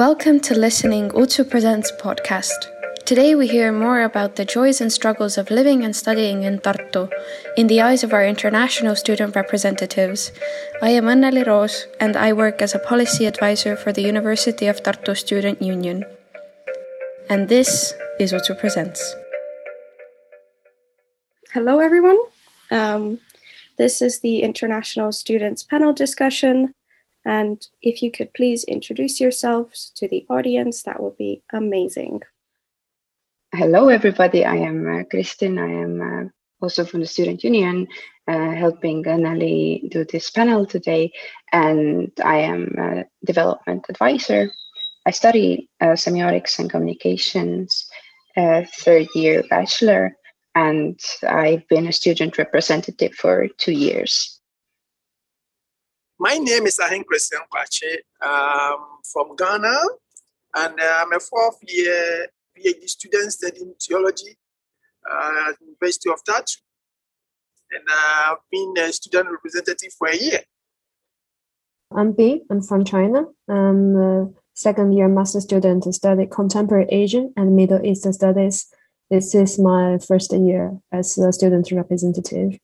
Welcome to Listening Utsu Presents podcast. Today we hear more about the joys and struggles of living and studying in Tartu in the eyes of our international student representatives. I am Anneli Roos and I work as a policy advisor for the University of Tartu Student Union. And this is Utsu Presents. Hello, everyone. Um, this is the International Students Panel discussion. And if you could please introduce yourselves to the audience, that would be amazing. Hello, everybody. I am uh, Kristin. I am uh, also from the Student Union, uh, helping Anneli do this panel today. And I am a development advisor. I study uh, semiotics and communications, uh, third year bachelor, and I've been a student representative for two years. My name is Ahin Christian Kwache um, from Ghana, and uh, I'm a fourth year PhD student studying theology uh, at the University of Tartu. And uh, I've been a student representative for a year. I'm B. I'm from China. I'm a second year master student to study contemporary Asian and Middle Eastern studies. This is my first year as a student representative.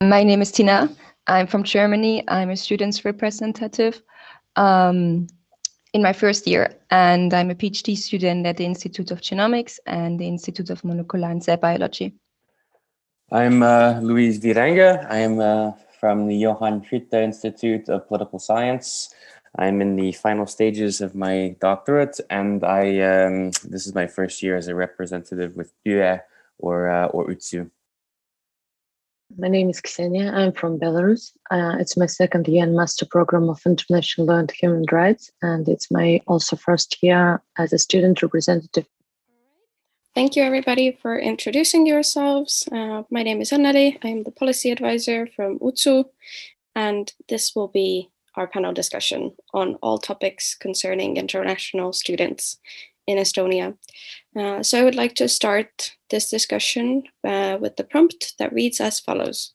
My name is Tina. I'm from Germany. I'm a student's representative um, in my first year, and I'm a PhD student at the Institute of Genomics and the Institute of Molecular and Cell Biology. I'm uh, Luis Viranga. I'm uh, from the Johan Skytte Institute of Political Science. I'm in the final stages of my doctorate, and I um, this is my first year as a representative with UA or uh, or UTSU. My name is Ksenia. I'm from Belarus. Uh, it's my second year in master program of international law and human rights, and it's my also first year as a student representative. Thank you, everybody, for introducing yourselves. Uh, my name is Anneli. I'm the policy advisor from UTSU, and this will be our panel discussion on all topics concerning international students in Estonia. Uh, so I would like to start this discussion uh, with the prompt that reads as follows.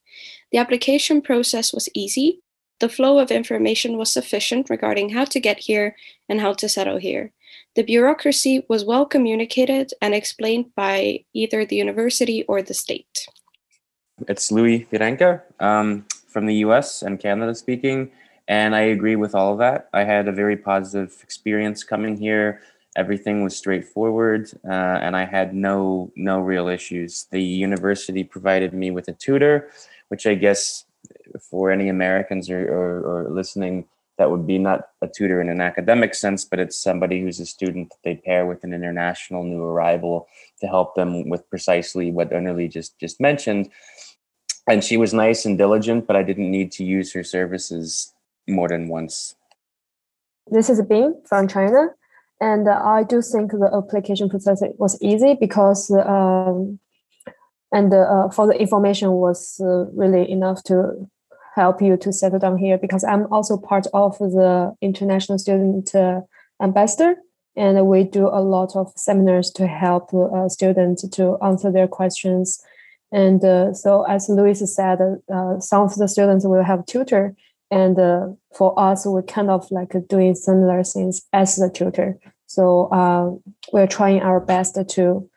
The application process was easy. The flow of information was sufficient regarding how to get here and how to settle here. The bureaucracy was well communicated and explained by either the university or the state. It's Louis Virenka um, from the US and Canada speaking, and I agree with all of that. I had a very positive experience coming here everything was straightforward uh, and i had no no real issues. The university provided me with a tutor which i guess for any americans or, or, or, listening that would be not a tutor in an academic sense but it's somebody who's a student that they pair with an international new arrival to help them with precisely what Anneli just just mentioned. And she was nice and diligent but i didn't need to use her services more than once. This is a Bing from China. And I do think the application process was easy because, um, and uh, for the information was uh, really enough to help you to settle down here because I'm also part of the international student uh, ambassador and we do a lot of seminars to help uh, students to answer their questions. And uh, so as Luis said, uh, some of the students will have tutor and uh, for us we're kind of like doing similar things as the tutor. So uh, we're trying our best to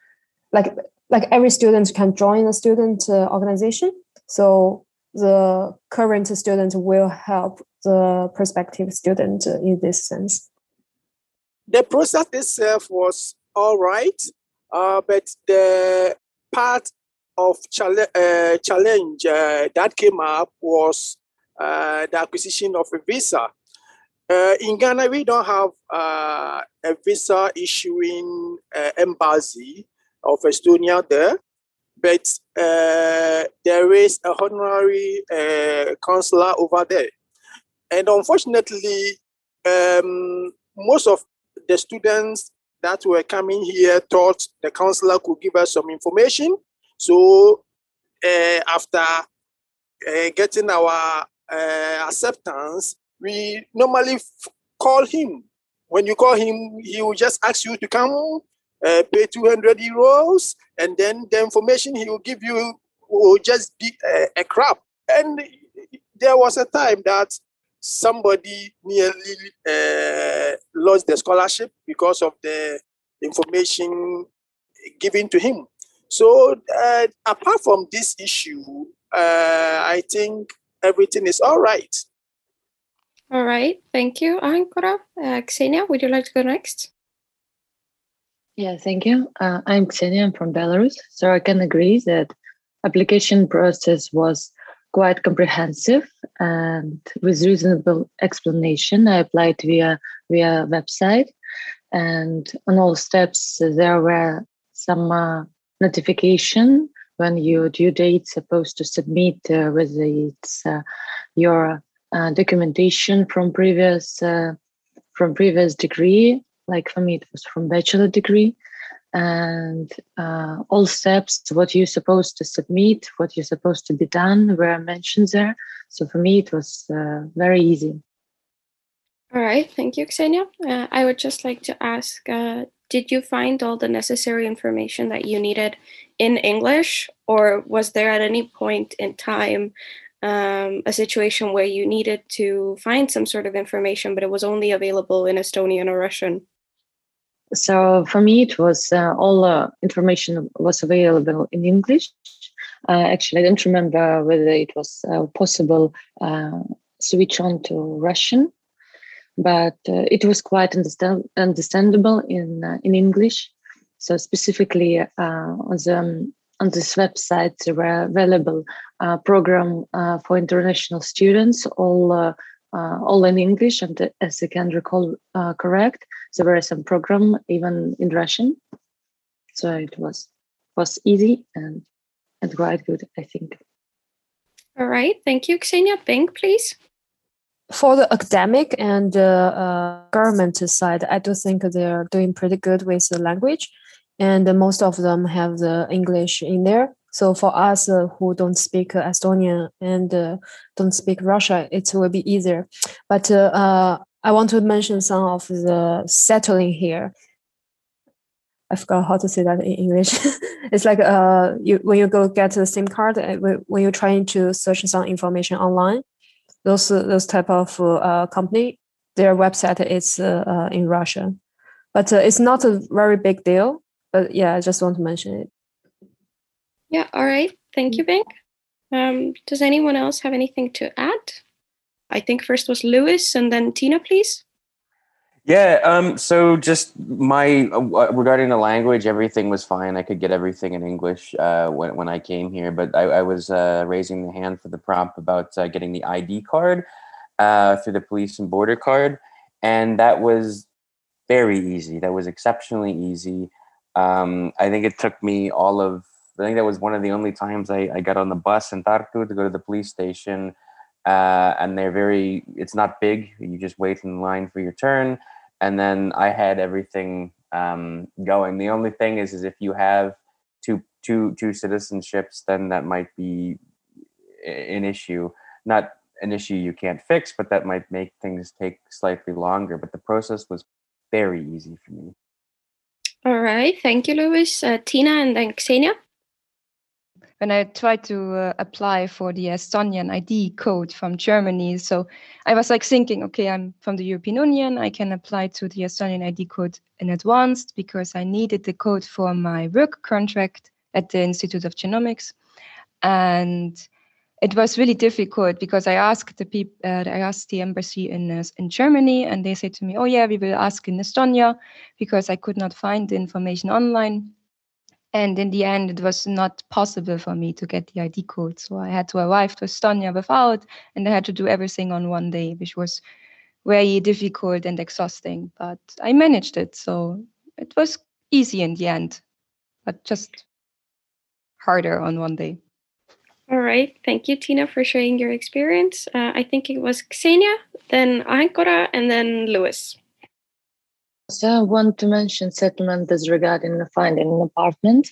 like like every student can join the student uh, organization. So the current student will help the prospective student in this sense. The process itself was all right uh, but the part of uh, challenge uh, that came up was uh, the acquisition of a visa. Uh, in Ghana, we don't have uh, a visa issuing uh, embassy of Estonia there, but uh, there is a honorary uh, consular over there. And unfortunately, um, most of the students that were coming here thought the counselor could give us some information. So after getting our uh, acceptance, we normally f- call him. When you call him, he will just ask you to come, uh, pay 200 euros, and then the information he will give you will just be uh, a crap. And there was a time that somebody nearly uh, lost the scholarship because of the information given to him. So, uh, apart from this issue, uh, I think everything is all right. All right, thank you, Ahankora. Uh, Ksenia, would you like to go next? Yeah, thank you. Uh, I'm Ksenia. I'm from Belarus, so I can agree that application process was quite comprehensive and with reasonable explanation. I applied via via website, and on all steps there were some uh, notification when your due date supposed to submit uh, whether it's uh, your uh, documentation from previous uh, from previous degree. Like for me, it was from bachelor degree. And uh, all steps what you're supposed to submit what you're supposed to be done were mentioned there. So for me it was uh, very easy. All right. Thank you ksenia. Uh, i would just like to ask did you find all the necessary information that you needed in english? Or was there at any point in time um, a situation where you needed to find some sort of information but it was only available in estonian or russian? So for me it was uh, all uh, information was available in english. Uh, actually i don't remember whether it was uh, possible uh, switch on to russian but uh, it was quite understand- understandable in uh, in english so specifically uh, on the um, on this website there were available uh, program for international students all all in english and as i can recall correct there were some program even in Russian, so it was was easy and and quite good, I think. All right, thank you, Ksenia. Bing, please. For the academic and uh, uh, government side, I do think they're doing pretty good with the language, and most of them have the English in there. So for us uh, who don't speak Estonian and uh, don't speak Russia, it will be easier. But uh, uh, I want to mention some of the settling here. I forgot how to say that in English. it's like uh, you when you go get the SIM card, uh, when you're trying to search some information online, those those type of uh, company, their website is uh, uh in Russian, but it's not a very big deal. But yeah, I just want to mention it. Yeah. All right. Thank you, Bing. Um, does anyone else have anything to add? I think first was Lewis and then Tina, please. Yeah. Um, so just my uh, regarding the language, everything was fine. I could get everything in English uh, when when I came here, but I, I was uh, raising the hand for the prompt about uh, getting the ID card uh, through the police and border guard, and that was very easy. That was exceptionally easy. Um, I think it took me all of. I think that was one of the only times I, I got on the bus in Tartu to go to the police station uh, and they're very it's not big you just wait in line for your turn and then i had everything um, going. The only thing is is if you have two two two citizenships then that might be an issue. Not an issue you can't fix but that might make things take slightly longer. But the process was very easy for me. All right. Thank you Lewis uh, tina and then ksenia when I tried to uh, apply for the Estonian ID code from Germany. So I was like thinking, okay, I'm from the European Union. I can apply to the Estonian ID code in advance because I needed the code for my work contract at the Institute of Genomics. And it was really difficult because I asked the people, uh, I asked the embassy in uh, in Germany, and they said to me, "Oh yeah, we will ask in Estonia," because I could not find the information online and in the end it was not possible for me to get the id code. So i had to arrive to estonia without and i had to do everything on one day which was very difficult and exhausting but i managed it. So it was easy in the end but just harder on one day. All right. Thank you tina for sharing your experience. Uh, i think it was ksenia then ahankora and then lewis so I want to mention settlement as regarding finding an apartment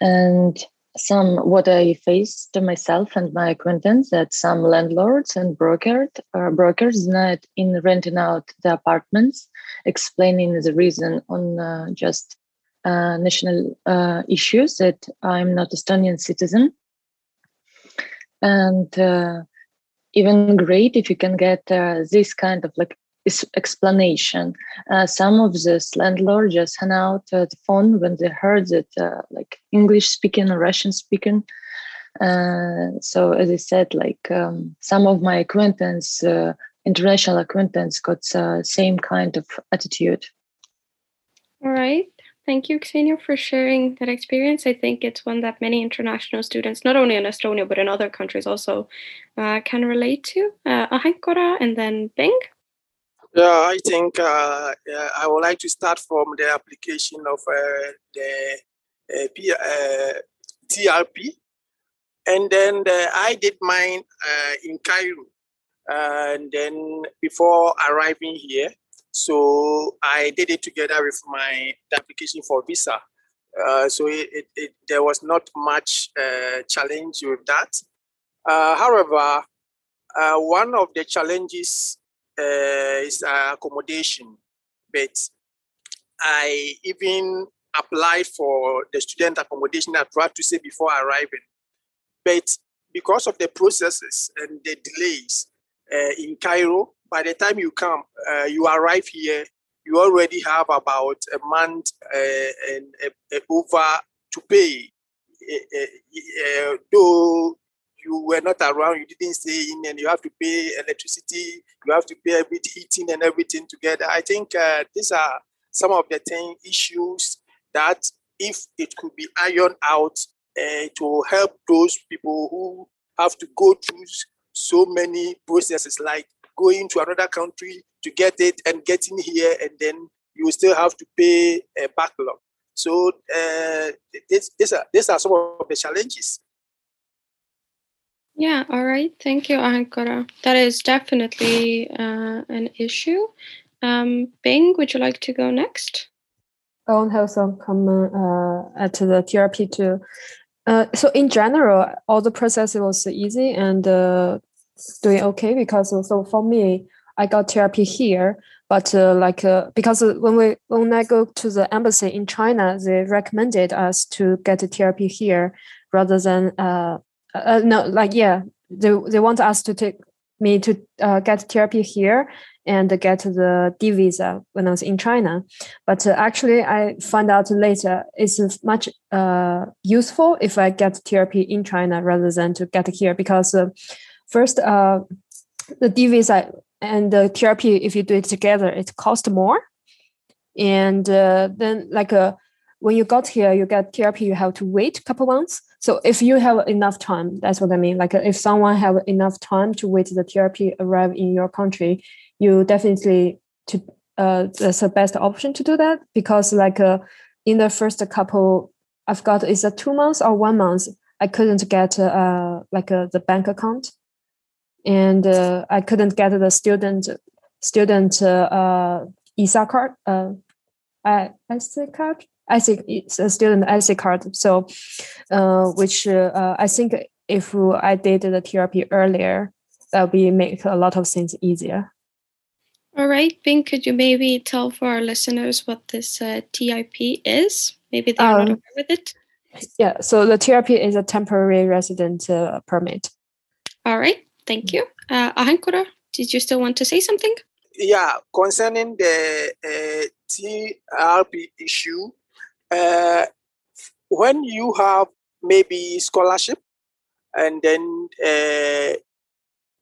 and some what I faced to myself and my acquaintance that some landlords and brokers uh, brokers not in renting out the apartments, explaining the reason on uh, just uh, national uh, issues that I'm not Estonian citizen, and uh, even great if you can get uh, this kind of like explanation. Uh, some of this landlord just hung out uh, the phone when they heard that uh, like English speaking or Russian speaking. Uh, so as I said, like um, some of my acquaintance, uh, international acquaintance, got uh, same kind of attitude. All right. Thank you, Ksenia, for sharing that experience. I think it's one that many international students, not only in Estonia, but in other countries also, can relate to. Uh, and then Bing. Yeah, I think uh, I would like to start from the application of uh, the uh, P, uh, TRP. And then the, I did mine uh, in Cairo. and then before arriving here, so I did it together with my application for visa. Uh, so it, it, it, there was not much challenge with that. However, one of the challenges uh, is accommodation, but I even applied for the student accommodation to say before arriving. But because of the processes and the delays uh, in Cairo, by the time you come, uh, you arrive here, you already have about a month uh, and uh, over to pay. though you were not around, you didn't stay in, and you have to pay electricity, you have to pay every heating and everything together. I think uh, these are some of the thing issues that if it could be ironed out uh, to help those people who have to go through so many processes like going to another country to get it and getting here, and then you still have to pay a backlog. So uh, this, this are, these are some of the challenges. Yeah, all right. Thank you, Ahenkora. That is definitely uh, an issue. Um, Bing, would you like to go next? Have some comment uh, to the TRP too. Uh, so in general, all the process was easy and uh, doing okay because so for me, I got TRP here, but uh, like uh, because when we when I go to the embassy in China, they recommended us to get TRP here rather than uh, uh no like yeah they they want us to take me to uh, get TRP here and get the D visa when I was in China. But uh, actually, I found out later it's much uh, useful if I get TRP in China rather than to get here because uh, first, uh, the D visa and the TRP, if you do it together, it costs more. And uh, then, like, uh, when you got here, you get TRP, you have to wait a couple months. So if you have enough time, that's what I mean. Like, if someone have enough time to wait the TRP arrive in your country, you definitely to uh, that's the best option to do that because like uh, in the first couple i've got is a two months or one month i couldn't get uh, like uh, the bank account and uh, i couldn't get the student student uh, uh, ISIC card uh, I, IC card I think it's a student IC card so uh, which uh, i think if i did the trp earlier that would be make a lot of things easier all right, Bing, could you maybe tell for our listeners what this uh, TRP is? Maybe they're um, not aware with it. Yeah, so the TRP is a temporary resident uh, permit. All right, thank you. Uh, Ahenkora, did you still want to say something? Yeah, concerning the uh, TRP issue, uh, when you have maybe scholarship and then uh,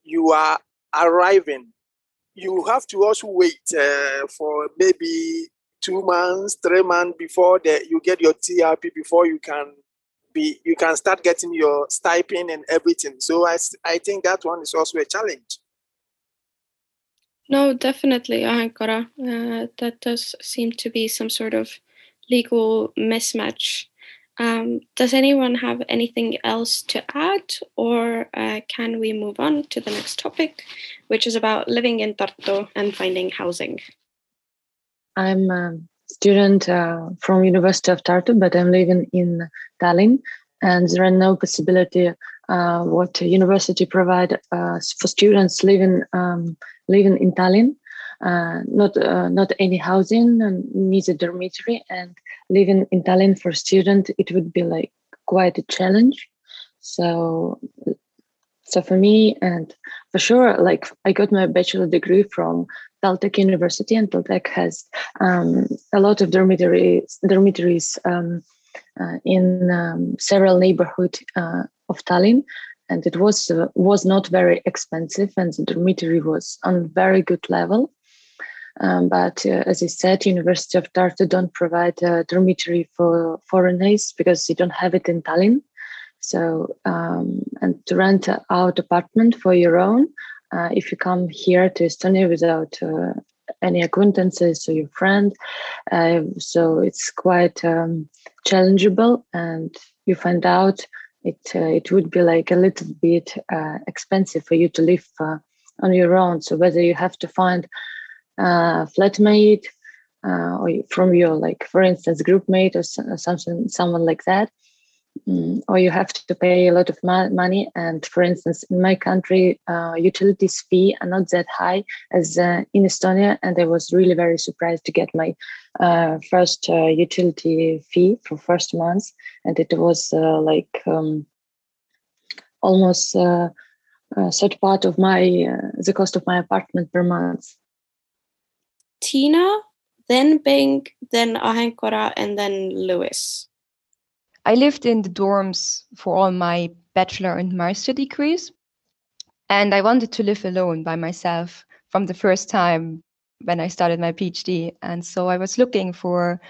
you are arriving you have to also wait uh, for maybe two months, three months before the, you get your TRP before you can be you can start getting your stipend and everything. So I, I think that one is also a challenge. No, definitely, Ahenkora. Uh, that does seem to be some sort of legal mismatch um, does anyone have anything else to add, or uh, can we move on to the next topic, which is about living in Tartu and finding housing? I'm a student uh, from University of Tartu, but I'm living in Tallinn, and there are no possibility uh, what university provide uh, for students living um, living in Tallinn. Uh, not uh, not any housing, neither dormitory, and living in Tallinn for student, it would be like quite a challenge. So So for me, and for sure, like I got my bachelor degree from Taltech University, and Taltech has um, a lot of dormitories, dormitories um, uh, in um, several neighborhood uh, of Tallinn, and it was uh, was not very expensive, and the dormitory was on very good level. Um, but uh, as I said, University of Tartu don't provide a dormitory for foreigners because they don't have it in Tallinn. So, um, and to rent out apartment for your own, uh, if you come here to Estonia without uh, any acquaintances or your friend, uh, so it's quite um, challengeable, and you find out it uh, it would be like a little bit uh, expensive for you to live uh, on your own. So whether you have to find a flatmate or from your like, for instance, groupmate or something, someone like that Mm, or you have to pay a lot of money. And for instance, in my country, uh, utilities fee are not that high as uh, in Estonia. And I was really very surprised to get my uh, first uh, utility fee for first month, and it was uh, like um, almost uh, a third part of my the cost of my apartment per month. Tina, then Bing, then Ahenkora, and then Lewis. I lived in the dorms for all my bachelor and master degrees. And I wanted to live alone by myself from the first time when I started my PhD. And so I was looking for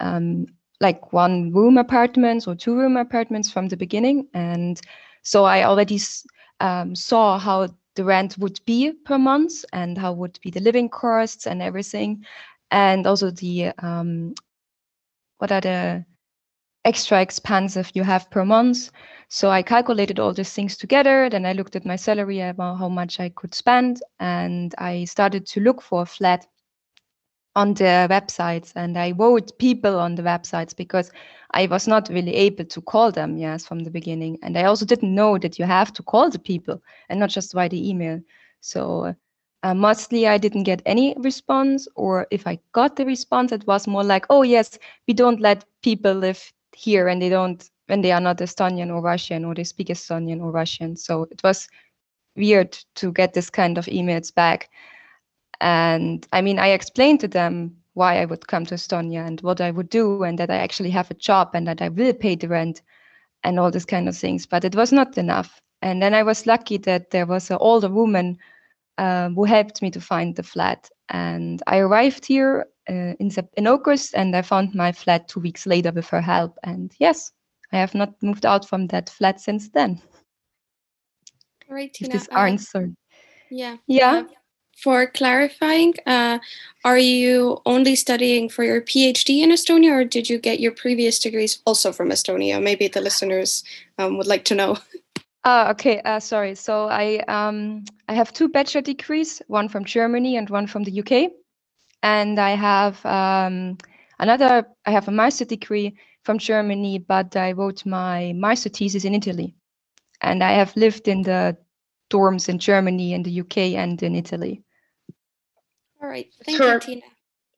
um, like one room apartments or two room apartments from the beginning. And so I already um, saw how the rent would be per month and how would be the living costs and everything. And also the, um, what are the, extra expenses you have per month. So I calculated all these things together. Then I looked at my salary about how much I could spend, and I started to look for a flat on the websites. And I wrote people on the websites because I was not really able to call them, yes, from the beginning. And I also didn't know that you have to call the people and not just write the email. So uh, mostly I didn't get any response, or if I got the response, it was more like, oh, yes, we don't let people live here and they don't when they are not Estonian or Russian or they speak Estonian or Russian. So it was weird to get this kind of emails back. And I mean, I explained to them why I would come to Estonia and what I would do, and that I actually have a job and that I will pay the rent and all these kind of things. But it was not enough. And then I was lucky that there was an older woman uh, who helped me to find the flat. And I arrived here uh, in, in August, and I found my flat two weeks later with her help. And yes, I have not moved out from that flat since then. Right, Tina. This uh, answer. Yeah. Yeah. For clarifying, uh, are you only studying for your PhD in Estonia, or did you get your previous degrees also from Estonia? Maybe the listeners um, would like to know. Uh, okay, uh, sorry. So I um, I have two bachelor degrees, one from Germany and one from the UK and I have um, another. I have a master degree from Germany, but I wrote my master thesis in Italy, and I have lived in the dorms in Germany, in the UK, and in Italy. All right, thank For you, Tina.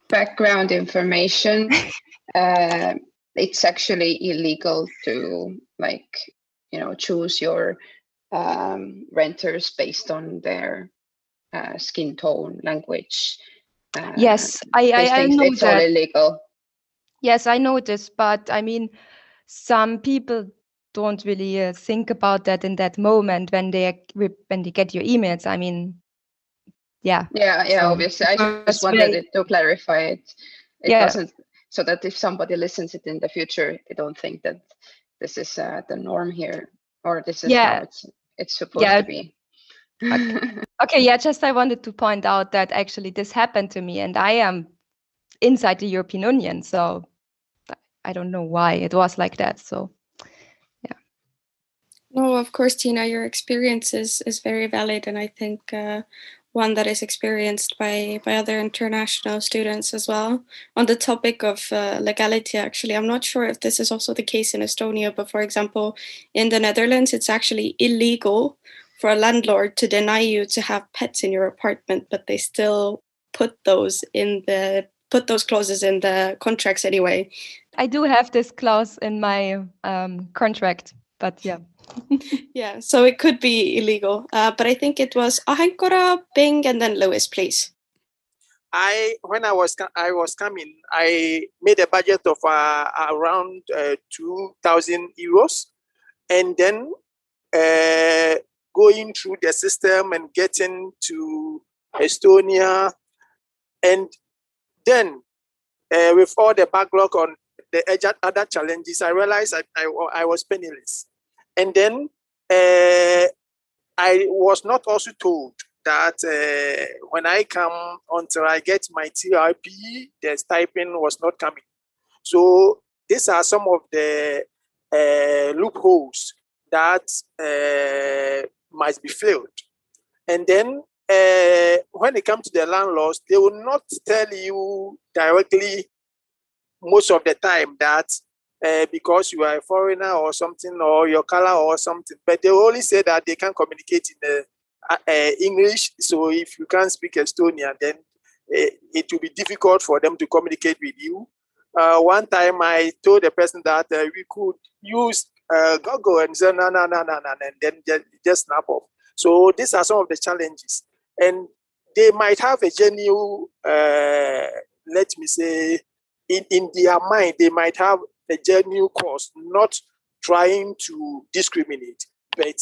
Background information. uh, it's actually illegal to like you know choose your um, renters based on their uh, skin tone, language, uh, yes, I, I, I know it's that. all illegal. Yes, I know this, but I mean, some people don't really uh, think about that in that moment when they when they get your emails. I mean, yeah. Yeah, yeah. So, obviously, I just wanted to clarify it. It yeah. doesn't so that if somebody listens it in the future, they don't think that this is uh, the norm here or this is yeah. how it's it's supposed yeah. to be. Okay. okay, yeah, just I wanted to point out that actually this happened to me and I am inside the European Union. So I don't know why it was like that. So. No, of course, Tina, your experience is, is very valid. And I think uh, one that is experienced by, by other international students as well. On the topic of uh, legality, actually, I'm not sure if this is also the case in Estonia, but for example, in the Netherlands, it's actually illegal for a landlord to deny you to have pets in your apartment, but they still put those in the put those clauses in the contracts anyway. I do have this clause in my um, contract, but yeah. Yeah, so it could be illegal. Uh, but I think it was Ahankora, Bing, and then Lewis, please. I when I was I was coming, I made a budget of uh, around uh, two thousand euros, and then uh, going through the system and getting to Estonia, and then uh, with all the backlog on the other challenges, I realized I, I, I was penniless. And then uh, I was not also told that uh, when I come until I get my TRP, the stipend was not coming. So these are some of the uh, loopholes that uh, be filled. And then when it comes to the landlords, they will not tell you directly most of the time that uh, because you are a foreigner or something or your color or something, but they only say that they can communicate in uh, uh, English. So if you can't speak Estonian, then uh, it will be difficult for them to communicate with you. Uh, one time I told the person that uh, we could use Google and say no, no, no, no, no, and then just, just snap off. So these are some of the challenges, and they might have a genuine, let me say, in, in their mind, they might have a genuine cause, not trying to discriminate, but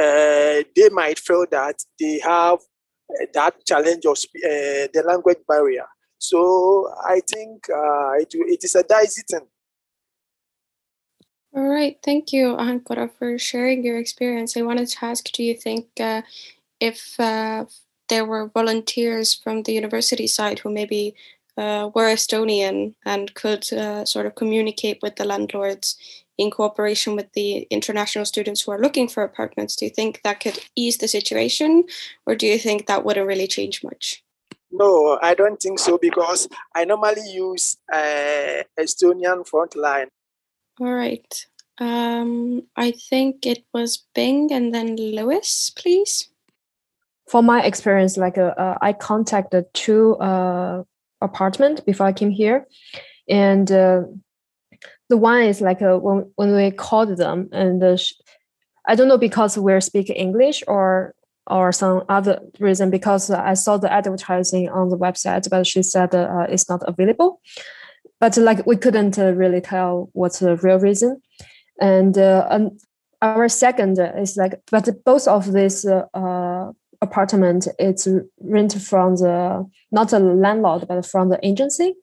uh, they might feel that they have uh, that challenge of uh, the language barrier. So I think uh, it, it is a dicey thing. All right, thank you, Ahankora, for sharing your experience. I wanted to ask, do you think uh, if uh, there were volunteers from the university side who maybe uh, were Estonian and could uh, sort of communicate with the landlords in cooperation with the international students who are looking for apartments, do you think that could ease the situation, or do you think that wouldn't really change much? No, I don't think so because I normally use uh, Estonian frontline. All right. Um, I think it was Bing and then Lewis, please. For my experience, like uh, uh I contacted two uh, apartment before I came here, and uh, the one is like uh, when when we called them, and uh, I don't know because we're speaking English or or some other reason because I saw the advertising on the website, but she said uh, it's not available. But like we couldn't uh, really tell what's the real reason, and, uh, and our second is like, but both of these uh, apartment it's rent from the not the landlord but from the agency.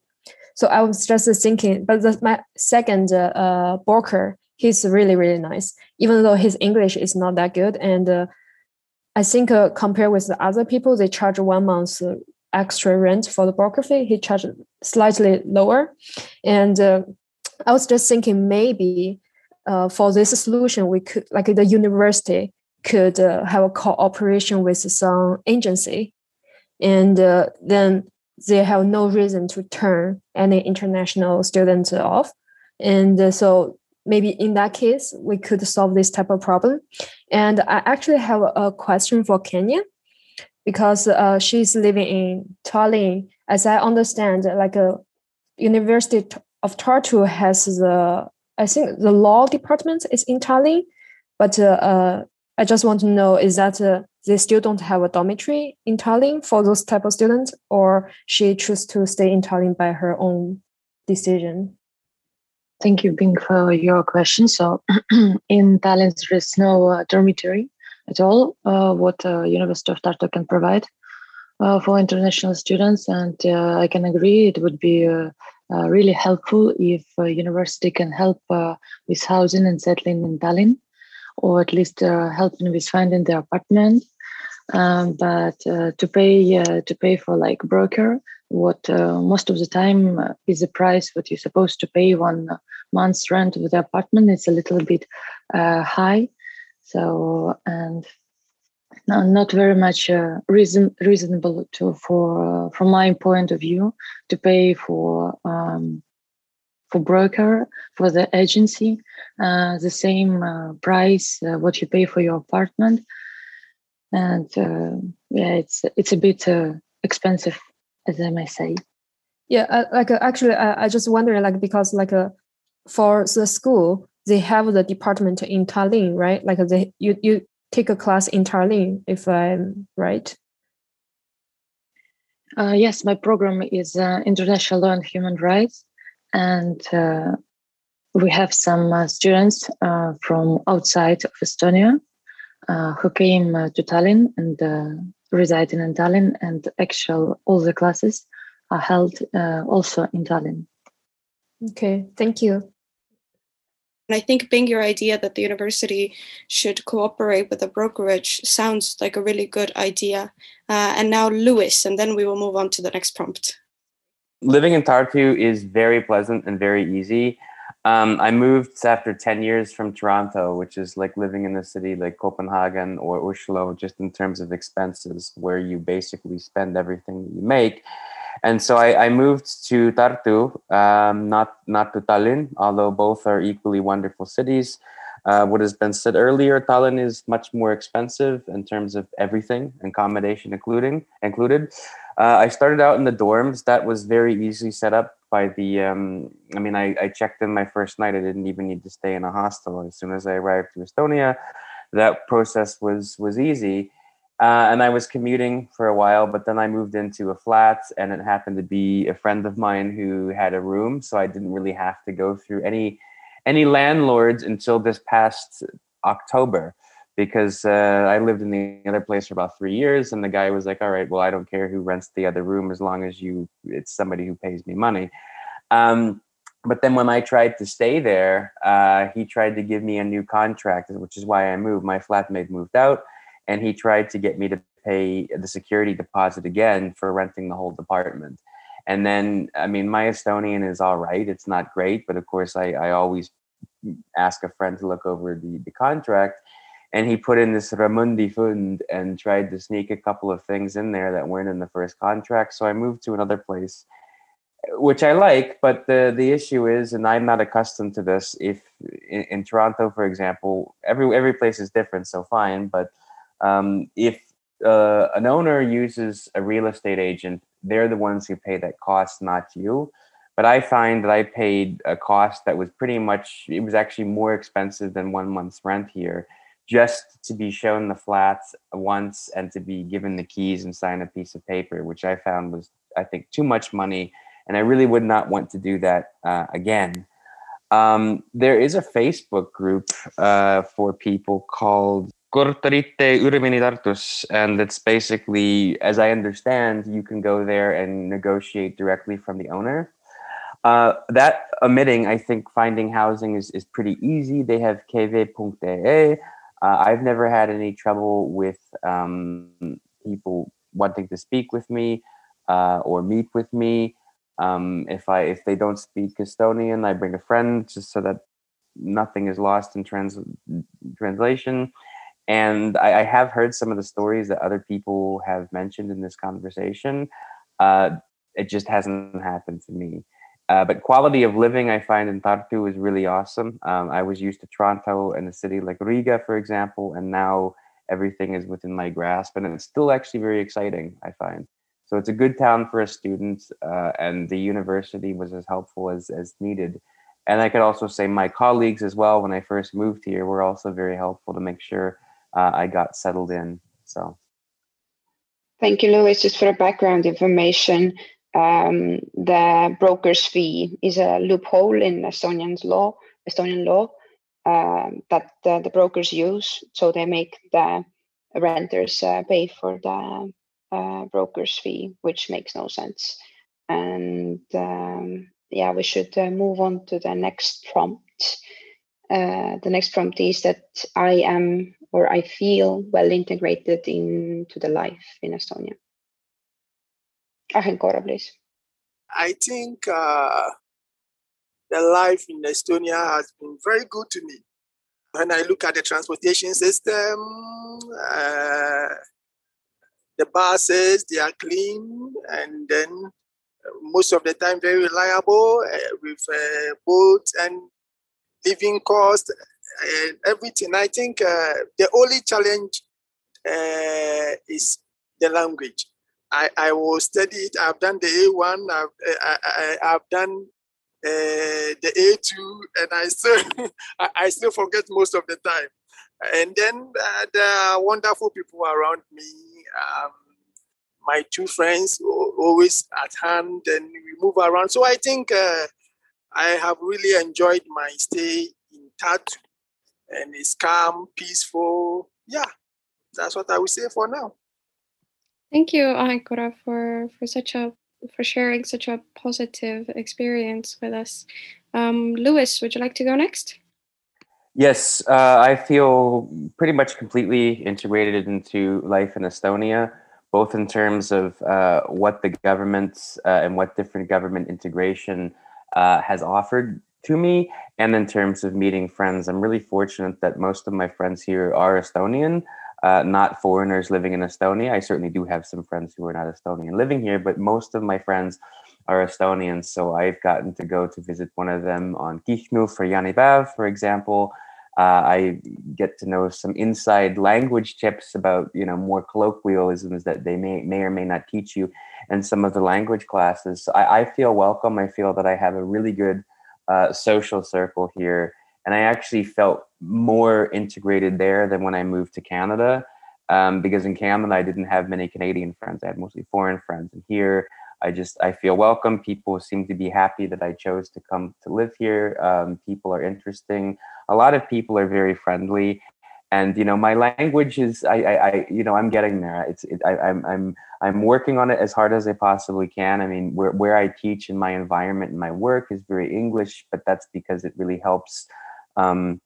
So i was just thinking but the, my second uh, broker he's really really nice even though his english is not that good. And uh, i think uh, compared with the other people they charge one month extra rent for the broker fee. He charged slightly lower. And uh, i was just thinking maybe uh, for this solution we could like the university could uh, have a cooperation with some agency, and uh, then they have no reason to turn any international students off. And uh, so maybe in that case, we could solve this type of problem. And I actually have a question for Ksenia because uh, she's living in Tallinn. As I understand, like a University of Tartu has the I think the law department is in Tallinn, but uh, uh I just want to know is that uh, they still don't have a dormitory in Tallinn for those type of students, or she choose to stay in Tallinn by her own decision? Thank you, Bing, for your question. So in Tallinn, there is no uh, dormitory at all, uh, what uh, University of Tartu can provide uh, for international students. And uh, I can agree it would be really helpful if university can help with housing and settling in Tallinn or at least uh, helping with finding the apartment. Um, but uh, to pay uh, to pay for like broker, what uh, most of the time uh, is the price what you're supposed to pay one month's rent of the apartment. It's a little bit uh, high, so and not very much reason reasonable to for from my point of view to pay for um, for broker for the agency uh, the same uh, price uh, what you pay for your apartment and uh, yeah it's it's a bit uh, expensive as i may say yeah like actually I, I just wondering like because like for the school they have the department in Tallinn, right? Like they you you take a class in Tallinn, if I'm right. Uh, yes, my program is uh, International Law and Human Rights, and uh, we have some uh, students uh, from outside of Estonia uh, who came to Tallinn and residing in Tallinn, and actual all the classes are held also in Tallinn. Okay, thank you. And I think Bing your idea that the university should cooperate with a brokerage sounds like a really good idea. Uh, and now Lewis, and then we will move on to the next prompt. Living in Tartu is very pleasant and very easy. Um, I moved after 10 years from Toronto, which is like living in a city like Copenhagen or Oslo, just in terms of expenses, where you basically spend everything that you make and so I, I moved to Tartu, um, not not to Tallinn, although both are equally wonderful cities. Uh, what has been said earlier, Tallinn is much more expensive in terms of everything, accommodation including included. Uh, I started out in the dorms. That was very easily set up by the. Um, I mean, I, I checked in my first night. I didn't even need to stay in a hostel. As soon as I arrived to Estonia, that process was was easy. Uh, and I was commuting for a while, but then I moved into a flat, and it happened to be a friend of mine who had a room, so I didn't really have to go through any any landlords until this past October, because uh, I lived in the other place for about three years, and the guy was like, "All right, well, I don't care who rents the other room as long as you it's somebody who pays me money." Um, but then when I tried to stay there, uh, he tried to give me a new contract, which is why I moved. My flatmate moved out and he tried to get me to pay the security deposit again for renting the whole department. And then, I mean, my Estonian is all right. It's not great, but of course, I, I always ask a friend to look over the, the contract. And he put in this Ramundi fund and tried to sneak a couple of things in there that weren't in the first contract. So I moved to another place, which I like. But the, the issue is, and I'm not accustomed to this, if in, in Toronto, for example, every, every place is different, so fine. But um, if uh, an owner uses a real estate agent, they're the ones who pay that cost, not you. But I find that I paid a cost that was pretty much, it was actually more expensive than one month's rent here, just to be shown the flats once and to be given the keys and sign a piece of paper, which I found was, I think, too much money. And I really would not want to do that uh, again. Um, there is a Facebook group uh, for people called Korterite Üürimine and it's basically, as I understand, you can go there and negotiate directly from the owner. Uh, that omitting, I think finding housing is, is pretty easy. They have kv.ee. Uh, I've never had any trouble with um, people wanting to speak with me uh, or meet with me. Um, if I if they don't speak Estonian, I bring a friend just so that nothing is lost in trans- translation. And I, I, have heard some of the stories that other people have mentioned in this conversation. Uh, it just hasn't happened to me. Uh, but quality of living, I find in Tartu is really awesome. Um, I was used to Toronto and a city like Riga, for example, and now everything is within my grasp, and it's still actually very exciting. I find so it's a good town for a student, uh, and the university was as helpful as as needed. And I could also say my colleagues as well. When I first moved here, were also very helpful to make sure uh, I got settled in. So. Thank you, Louis. Just for the background information, um, the broker's fee is a loophole in Estonian law, Estonian law uh, that the brokers use. So they make the renters uh, pay for the uh, broker's fee, which makes no sense. And um, yeah, we should uh, move on to the next prompt. Uh, the next prompt is that I am or I feel well integrated into the life in Estonia. Ahenkora, please. I think uh, the life in Estonia has been very good to me. When I look at the transportation system, uh, the buses, they are clean, and then most of the time very reliable uh, with uh, boats and living cost and everything. I think uh, the only challenge uh, is the language. I, I will study it. I've done the A1. I've, I, I, I've done uh, the A2, and I still I still forget most of the time. And then uh, there are wonderful people around me. Um, my two friends always at hand, and we move around. So I think uh, I have really enjoyed my stay in Tartu, and it's calm, peaceful. Yeah, that's what I would say for now. Thank you, Ahenkora, for for such a for sharing such a positive experience with us. Um, Lewis, would you like to go next? Yes, uh, I feel pretty much completely integrated into life in Estonia, both in terms of uh, what the government uh, and what different government integration uh, has offered to me, and in terms of meeting friends. I'm really fortunate that most of my friends here are Estonian uh, not foreigners living in Estonia. I certainly do have some friends who are not Estonian living here, but most of my friends are Estonians. So I've gotten to go to visit one of them on Kihnu for jaanipäev, for example. Uh, I get to know some inside language tips about you know more colloquialisms that they may may or may not teach you and some of the language classes. So I, I feel welcome. I feel that I have a really good uh, social circle here and I actually felt more integrated there than when I moved to Canada. Um, because in Canada I didn't have many Canadian friends; I had mostly foreign friends. And here, I just I feel welcome. People seem to be happy that I chose to come to live here. Um, people are interesting. A lot of people are very friendly, and you know my language is I I, I you know I'm getting there. It's it, I, I'm I'm I'm working on it as hard as I possibly can. I mean, where where I teach in my environment and my work is very English, but that's because it really helps um,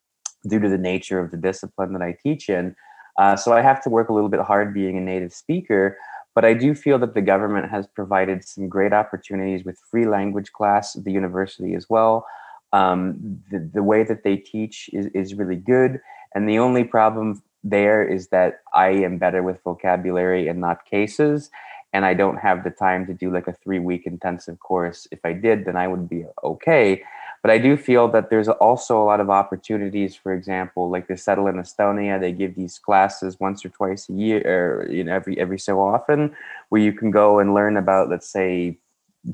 due to the nature of the discipline that I teach in. Uh, so I have to work a little bit hard being a native speaker, but I do feel that the government has provided some great opportunities with free language class at the university as well. Um, the, the way that they teach is, is really good. And the only problem there is that I am better with vocabulary and not cases. And I don't have the time to do like a three week intensive course. If I did, then I would be okay. But I do feel that there's also a lot of opportunities. For example, like the Settle in Estonia, they give these classes once or twice a year, or you know, every every so often, where you can go and learn about, let's say,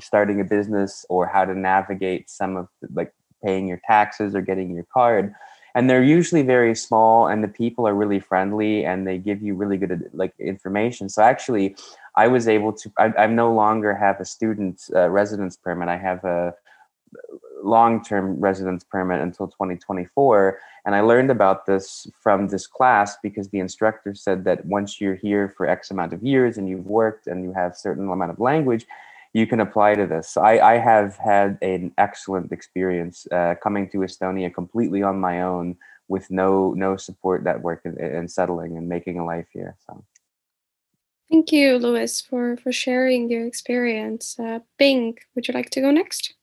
starting a business or how to navigate some of like paying your taxes or getting your card and they're usually very small and the people are really friendly and they give you really good like information so actually i was able to i, I no longer have a student uh, residence permit i have a long-term residence permit until 2024 and i learned about this from this class because the instructor said that once you're here for x amount of years and you've worked and you have certain amount of language you can apply to this. I, I have had an excellent experience uh, coming to estonia completely on my own with no no support network and, and settling and making a life here so. Thank you lewis for for sharing your experience. Uh, bing would you like to go next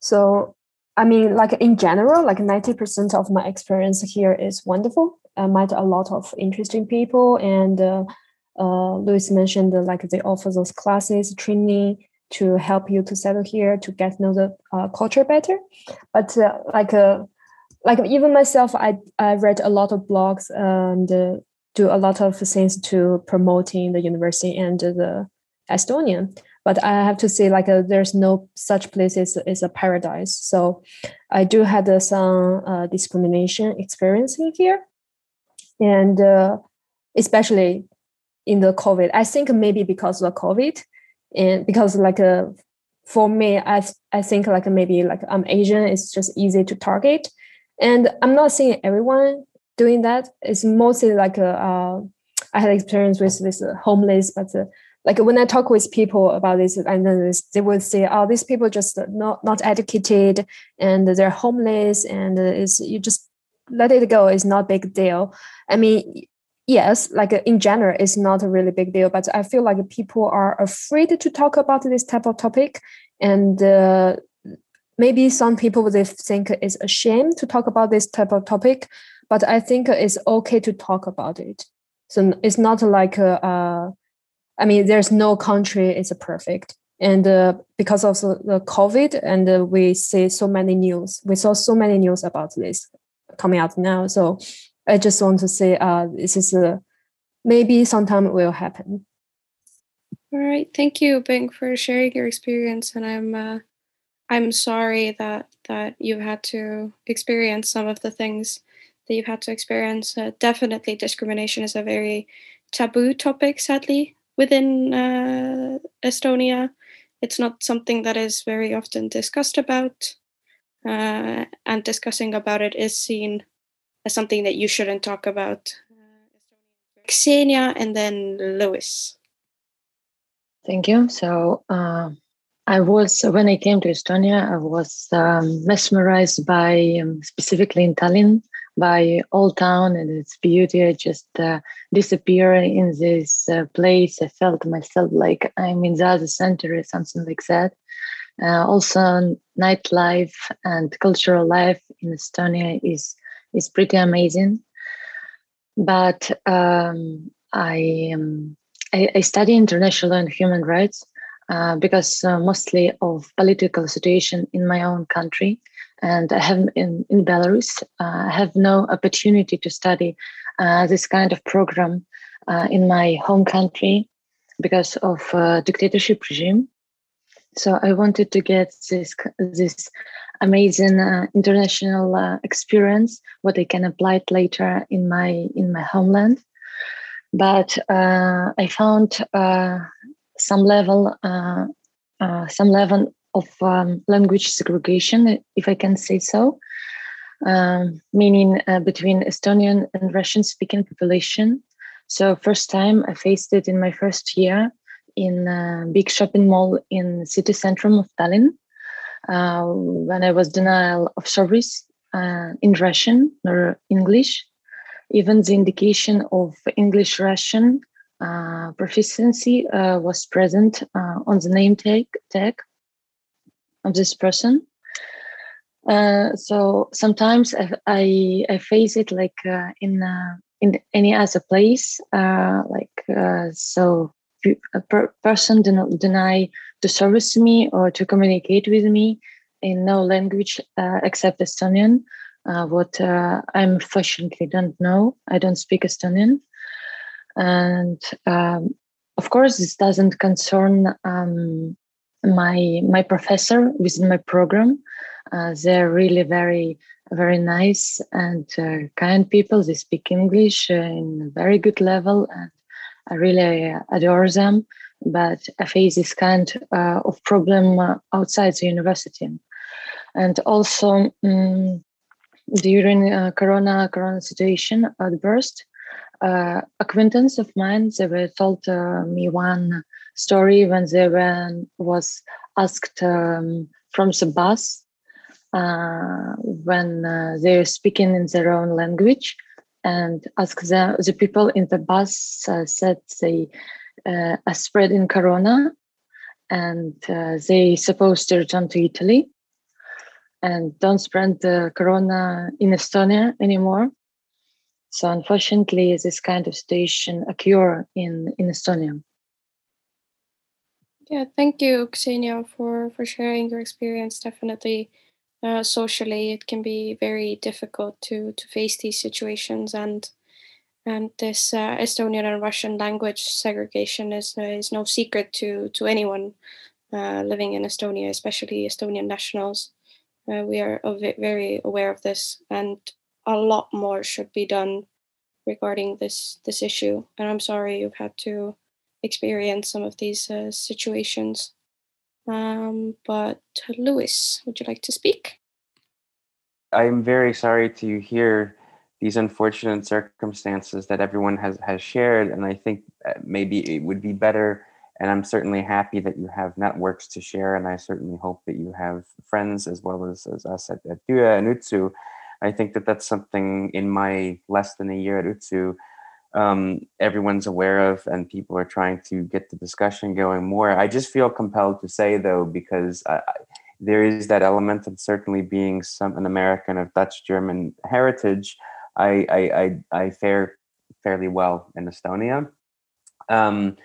so, I mean, like in general, like 90% of my experience here is wonderful. I met a lot of interesting people, and uh, uh, Louis mentioned uh, like they offer those classes, training to help you to settle here, to get know the uh, culture better. But uh, like, uh, like even myself, I I read a lot of blogs and do a lot of things to promoting the university and the Estonian but I have to say, like, uh, there's no such place as, as a paradise. So I do had uh, some uh, discrimination experiencing here, and uh, especially in the COVID. I think maybe because of the COVID, and because like uh, for me, I I think like maybe like I'm Asian, it's just easy to target, and I'm not seeing everyone doing that. It's mostly like uh I had experience with this homeless, but like when I talk with people about this, and then they would say, "Oh, these people just not not educated, and they're homeless, and it's you just let it go. It's not big deal." I mean, yes, like in general, it's not a really big deal, but I feel like people are afraid to talk about this type of topic, and uh, maybe some people they think it's a shame to talk about this type of topic, but I think it's okay to talk about it. So it's not like I mean, there's no country is perfect. And uh, because of the COVID, and uh, we see so many news, we saw so many news about this coming out now. So I just want to say, uh, this is uh, maybe sometime it will happen. All right, thank you, Bing, for sharing your experience, and I'm uh, I'm sorry that that you've had to experience some of the things that you've had to experience. Uh, definitely, discrimination is a very taboo topic, sadly, within uh, Estonia. It's not something that is very often discussed about, uh, and discussing about it is seen as something that you shouldn't talk about. Ksenia and then Lewis. Thank you. So, uh, I was when I came to Estonia, I was um, mesmerized by um, specifically in Tallinn by Old Town and its beauty. I just uh, disappeared in this uh, place. I felt myself like I'm in the other center or something like that. Uh, also, nightlife and cultural life in Estonia is is pretty amazing. But um, I, um, I, I study international and human rights uh, because uh, mostly of political situation in my own country and I have in, in Belarus, uh, I have no opportunity to study uh, this kind of program uh, in my home country because of dictatorship regime. So I wanted to get this this amazing uh, international uh, experience, what I can apply it later in my in my homeland. But uh, I found some level some level of um, language segregation, if I can say so, um, meaning uh, between Estonian and Russian speaking population. So, first time I faced it in my first year in a big shopping mall in city center of Tallinn uh, when I was denial of service uh, in Russian or English. Even the indication of English Russian uh, proficiency uh, was present uh, on the name tag, tag of this person. Uh, so sometimes I, I, I face it like uh, in uh, in any other place, uh, like uh, so a per- person do not deny to service me or to communicate with me in no language uh, except Estonian. what I'm fortunately don't know, I don't speak Estonian, and um, of course this doesn't concern um, my my professor within my program. Uh, they're really very very nice and uh, kind people. They speak english uh, in a very good level and i really adore them. But i face this kind uh, of problem uh, outside the university. And also um, during uh, corona corona situation outburst uh, acquaintance of mine they were told me one story when they were, was asked um, from the bus uh, when uh, they're speaking in their own language and ask the, the people in the bus uh, said they uh, are spreading corona and uh, they supposed to return to Italy and don't spread the corona in Estonia anymore. So unfortunately, this kind of situation occur in, in Estonia. Yeah, thank you, Ksenia, for for sharing your experience. Definitely, uh, socially, it can be very difficult to to face these situations, and and this uh, Estonian and Russian language segregation is uh, is no secret to to anyone uh, living in Estonia, especially Estonian nationals. Uh, we are very aware of this, and a lot more should be done regarding this this issue. And I'm sorry you've had to experience some of these uh, situations. Um, but Lewis, would you like to speak? I'm very sorry to hear these unfortunate circumstances that everyone has, has shared. And I think uh, maybe it would be better. And I'm certainly happy that you have networks to share. And I certainly hope that you have friends as well as, as us at, at Dua and UTSU. I think that that's something in my less than a year at UTSU um, everyone's aware of and people are trying to get the discussion going more. I just feel compelled to say though, because I, there is that element of certainly being some an American of Dutch German heritage. I I, I, I fare fairly well in Estonia. Um,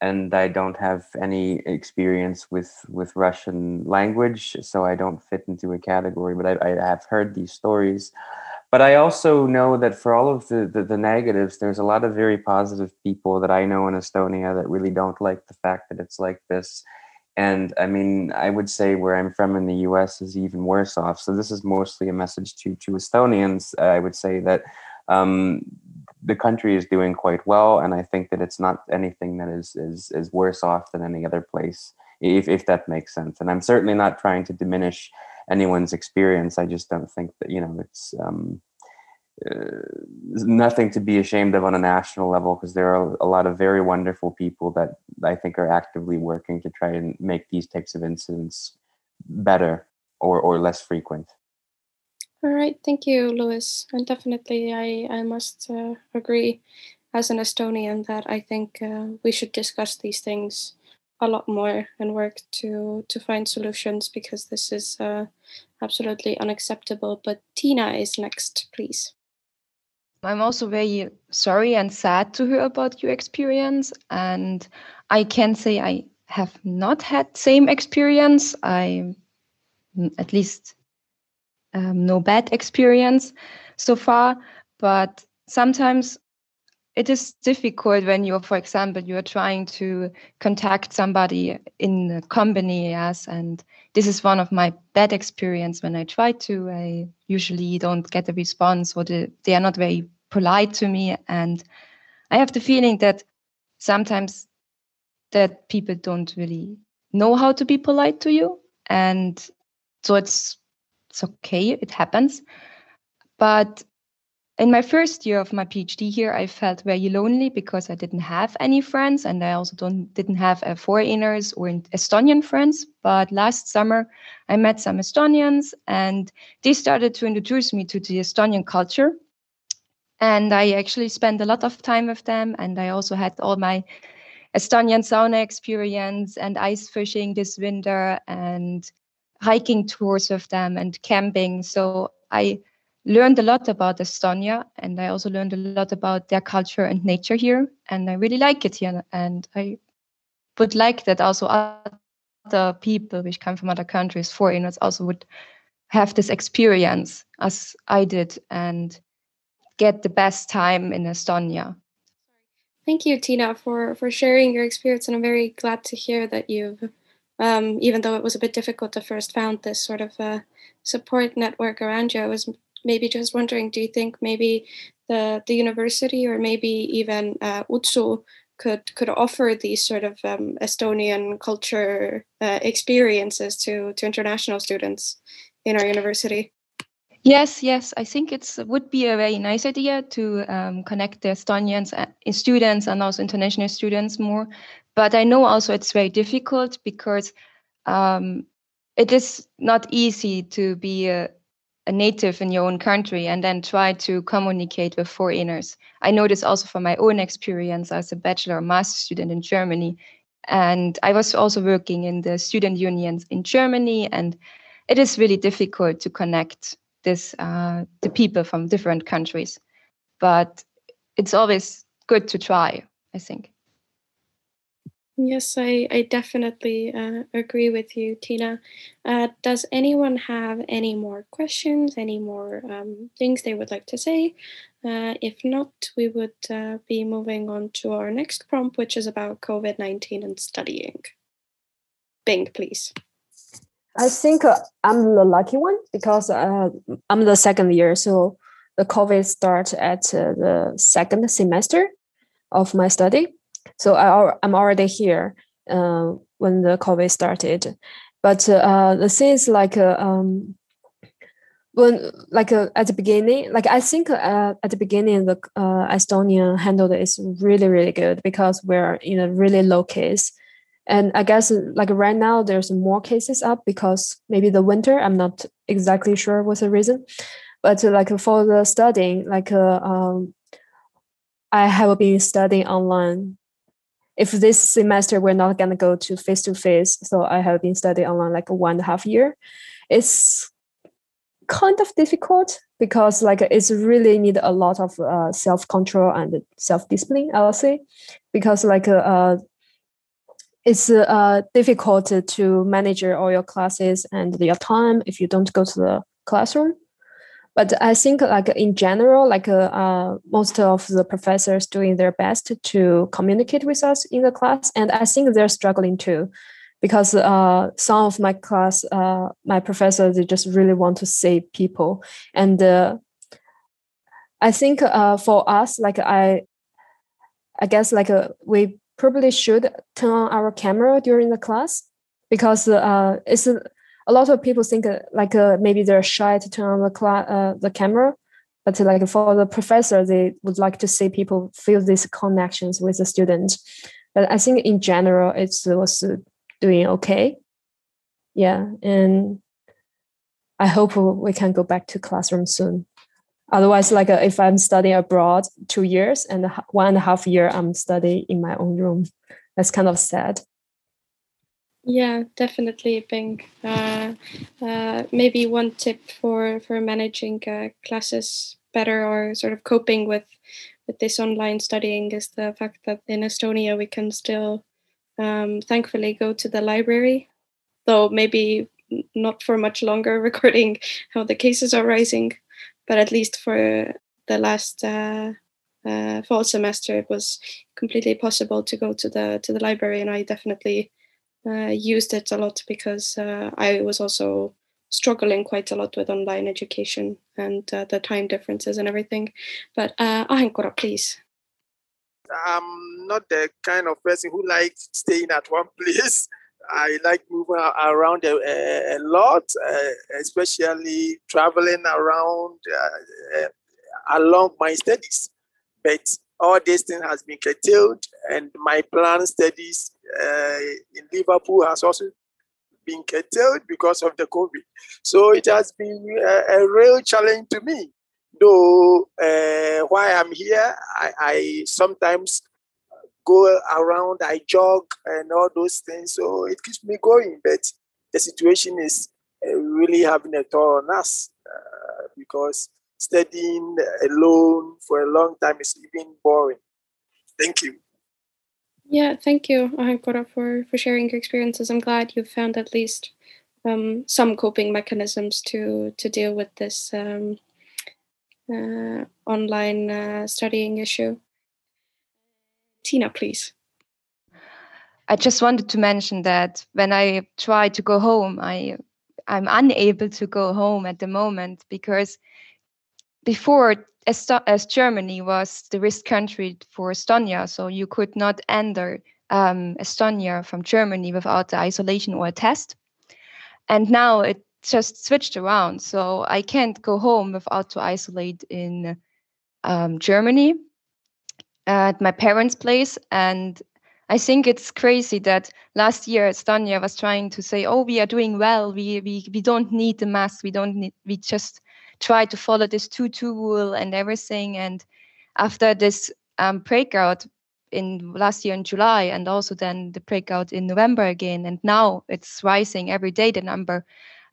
and I don't have any experience with with Russian language, so I don't fit into a category. But I, I have heard these stories, but I also know that for all of the, the, the negatives, there's a lot of very positive people that I know in Estonia that really don't like the fact that it's like this. And I mean, I would say where I'm from in the US is even worse off. So this is mostly a message to, to Estonians. I would say that um, the country is doing quite well. And I think that it's not anything that is, is, is worse off than any other place, if, if that makes sense. And I'm certainly not trying to diminish anyone's experience. I just don't think that, you know, it's, um, uh, nothing to be ashamed of on a national level because there are a lot of very wonderful people that I think are actively working to try and make these types of incidents better or, or less frequent. All right, thank you, Lewis. And definitely, I, I must uh, agree as an Estonian that I think uh, we should discuss these things a lot more and work to to find solutions because this is uh, absolutely unacceptable. But Tina is next, please. I'm also very sorry and sad to hear about your experience. And I can say I have not had same experience. I at least um, no bad experience so far. But sometimes it is difficult when you're, for example, you are trying to contact somebody in a company, yes, and this is one of my bad experience when I try to. I usually don't get a response, or the, they are not very polite to me and i have the feeling that sometimes that people don't really know how to be polite to you and so it's it's okay it happens but in my first year of my phd here i felt very lonely because i didn't have any friends and i also don't didn't have uh, foreigners or estonian friends but last summer i met some estonians and they started to introduce me to the estonian culture and I actually spent a lot of time with them. And I also had all my Estonian sauna experience and ice fishing this winter and hiking tours with them and camping. So I learned a lot about Estonia and I also learned a lot about their culture and nature here. And I really like it here. And I would like that also other people which come from other countries, foreigners, also would have this experience as I did. And get the best time in Estonia. Thank you, Tina, for for sharing your experience, and I'm very glad to hear that you've, um, even though it was a bit difficult to first found this sort of uh, support network around you. I was maybe just wondering, do you think maybe the the university or maybe even uh, UTSU could could offer these sort of um, Estonian culture uh, experiences to to international students in our university? Yes, yes, I think it would be a very nice idea to um, connect the Estonians uh, students and also international students more. But I know also it's very difficult because um, it is not easy to be a, a, native in your own country and then try to communicate with foreigners. I know this also from my own experience as a bachelor or master student in Germany. And I was also working in the student unions in Germany, and it is really difficult to connect this uh, the people from different countries but it's always good to try i think yes i, I definitely uh, agree with you tina uh, does anyone have any more questions any more um, things they would like to say uh, if not we would uh, be moving on to our next prompt which is about covid-19 and studying bing please I think uh, I'm the lucky one because uh, I'm the second year. So the COVID starts at the second semester of my study. So I, I'm already here uh, when the COVID started. But uh, the thing is like uh, um, when like at the beginning, like I think at the beginning the Estonian handled it is really really good because we're in a really low case and i guess like right now there's more cases up because maybe the winter i'm not exactly sure what's the reason but like for the studying like uh, um, i have been studying online if this semester we're not going to go to face to face so i have been studying online like one and a half year it's kind of difficult because like it's really need a lot of uh, self control and self discipline i'll say because like uh, uh it's uh, difficult to manage all your classes and your time if you don't go to the classroom. But I think, like in general, like uh, uh, most of the professors doing their best to communicate with us in the class, and I think they're struggling too, because uh, some of my class, uh, my professors, they just really want to save people. And uh, I think uh, for us, like I, I guess like we probably should turn on our camera during the class because it's a, lot of people think uh, like uh, maybe they're shy to turn on the cla- uh, the camera but like for the professor they would like to see people feel these connections with the student. But i think in general it was doing okay. Yeah and i hope we can go back to classroom soon. Otherwise like uh, if i'm studying abroad two years and one and a half year i'm studying in my own room. That's kind of sad yeah, definitely, Bing. Uh, uh, maybe one tip for for managing uh, classes better or sort of coping with with this online studying is the fact that in Estonia we can still, um, thankfully, go to the library, though maybe not for much longer, recording how the cases are rising, but at least for the last uh, uh, fall semester, it was completely possible to go to the to the library, and I definitely uh, used it a lot because uh, I was also struggling quite a lot with online education and uh, the time differences and everything. But uh, Ahenkora, please. I'm not the kind of person who likes staying at one place. I like moving around a, a lot, uh, especially traveling around uh, along my studies. But all this thing has been curtailed, and my plan studies uh, in Liverpool has also been curtailed because of the COVID. So it has been a, a real challenge to me. Though uh, while I'm here, I, I, sometimes go around, I jog and all those things. So it keeps me going. But the situation is uh, really having a toll on us uh, because studying alone for a long time is even boring. Thank you. Yeah, thank you, Ahenkora, for, for sharing your experiences. I'm glad you found at least um, some coping mechanisms to, to deal with this um, uh, online uh, studying issue. Tina, please. I just wanted to mention that when I try to go home, I I'm unable to go home at the moment because before as, Germany was the risk country for Estonia, so you could not enter um, Estonia from Germany without the isolation or a test. And now it just switched around, so I can't go home without to isolate in um, Germany at my parents' place. And I think it's crazy that last year Estonia was trying to say, "Oh, we are doing well. We we we don't need the mask. We don't need. We just try to follow this two-two rule and everything. And after this um, breakout in last year in July, and also then the breakout in November again, and now it's rising every day. The number.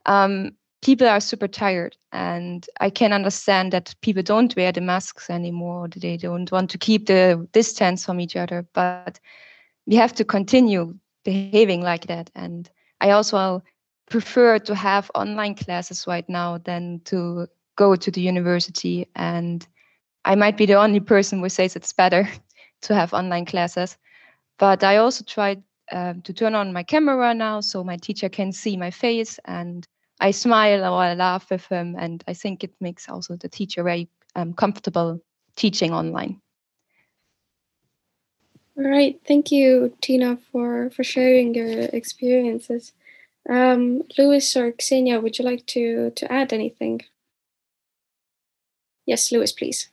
Um, people are super tired and i can understand that people don't wear the masks anymore they don't want to keep the distance from each other but we have to continue behaving like that and i also prefer to have online classes right now than to go to the university. And I might be the only person who says it's better to have online classes. But I also tried um, to turn on my camera now so my teacher can see my face and I smile or I laugh with him. And I think it makes also the teacher very um, comfortable teaching online. All right, thank you, Tina, for for sharing your experiences. Um, Louis or Ksenia, would you like to to add anything? Yes, Louis, please.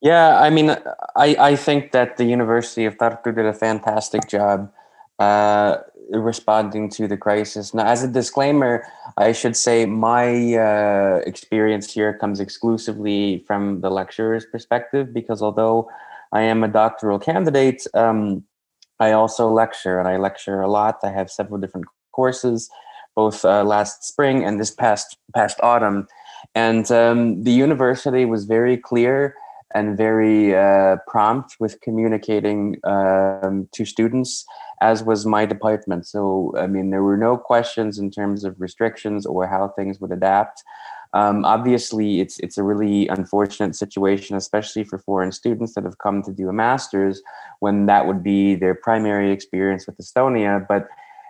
Yeah, I mean, I, I think that the University of Tartu did a fantastic job uh, responding to the crisis. Now, as a disclaimer, I should say my uh, experience here comes exclusively from the lecturer's perspective because although I am a doctoral candidate, um, I also lecture and I lecture a lot. I have several different courses, both uh, last spring and this past past autumn. And um, the university was very clear and very uh, prompt with communicating um, to students, as was my department. So, I mean, there were no questions in terms of restrictions or how things would adapt. Um, obviously, it's it's a really unfortunate situation, especially for foreign students that have come to do a master's, when that would be their primary experience with Estonia. But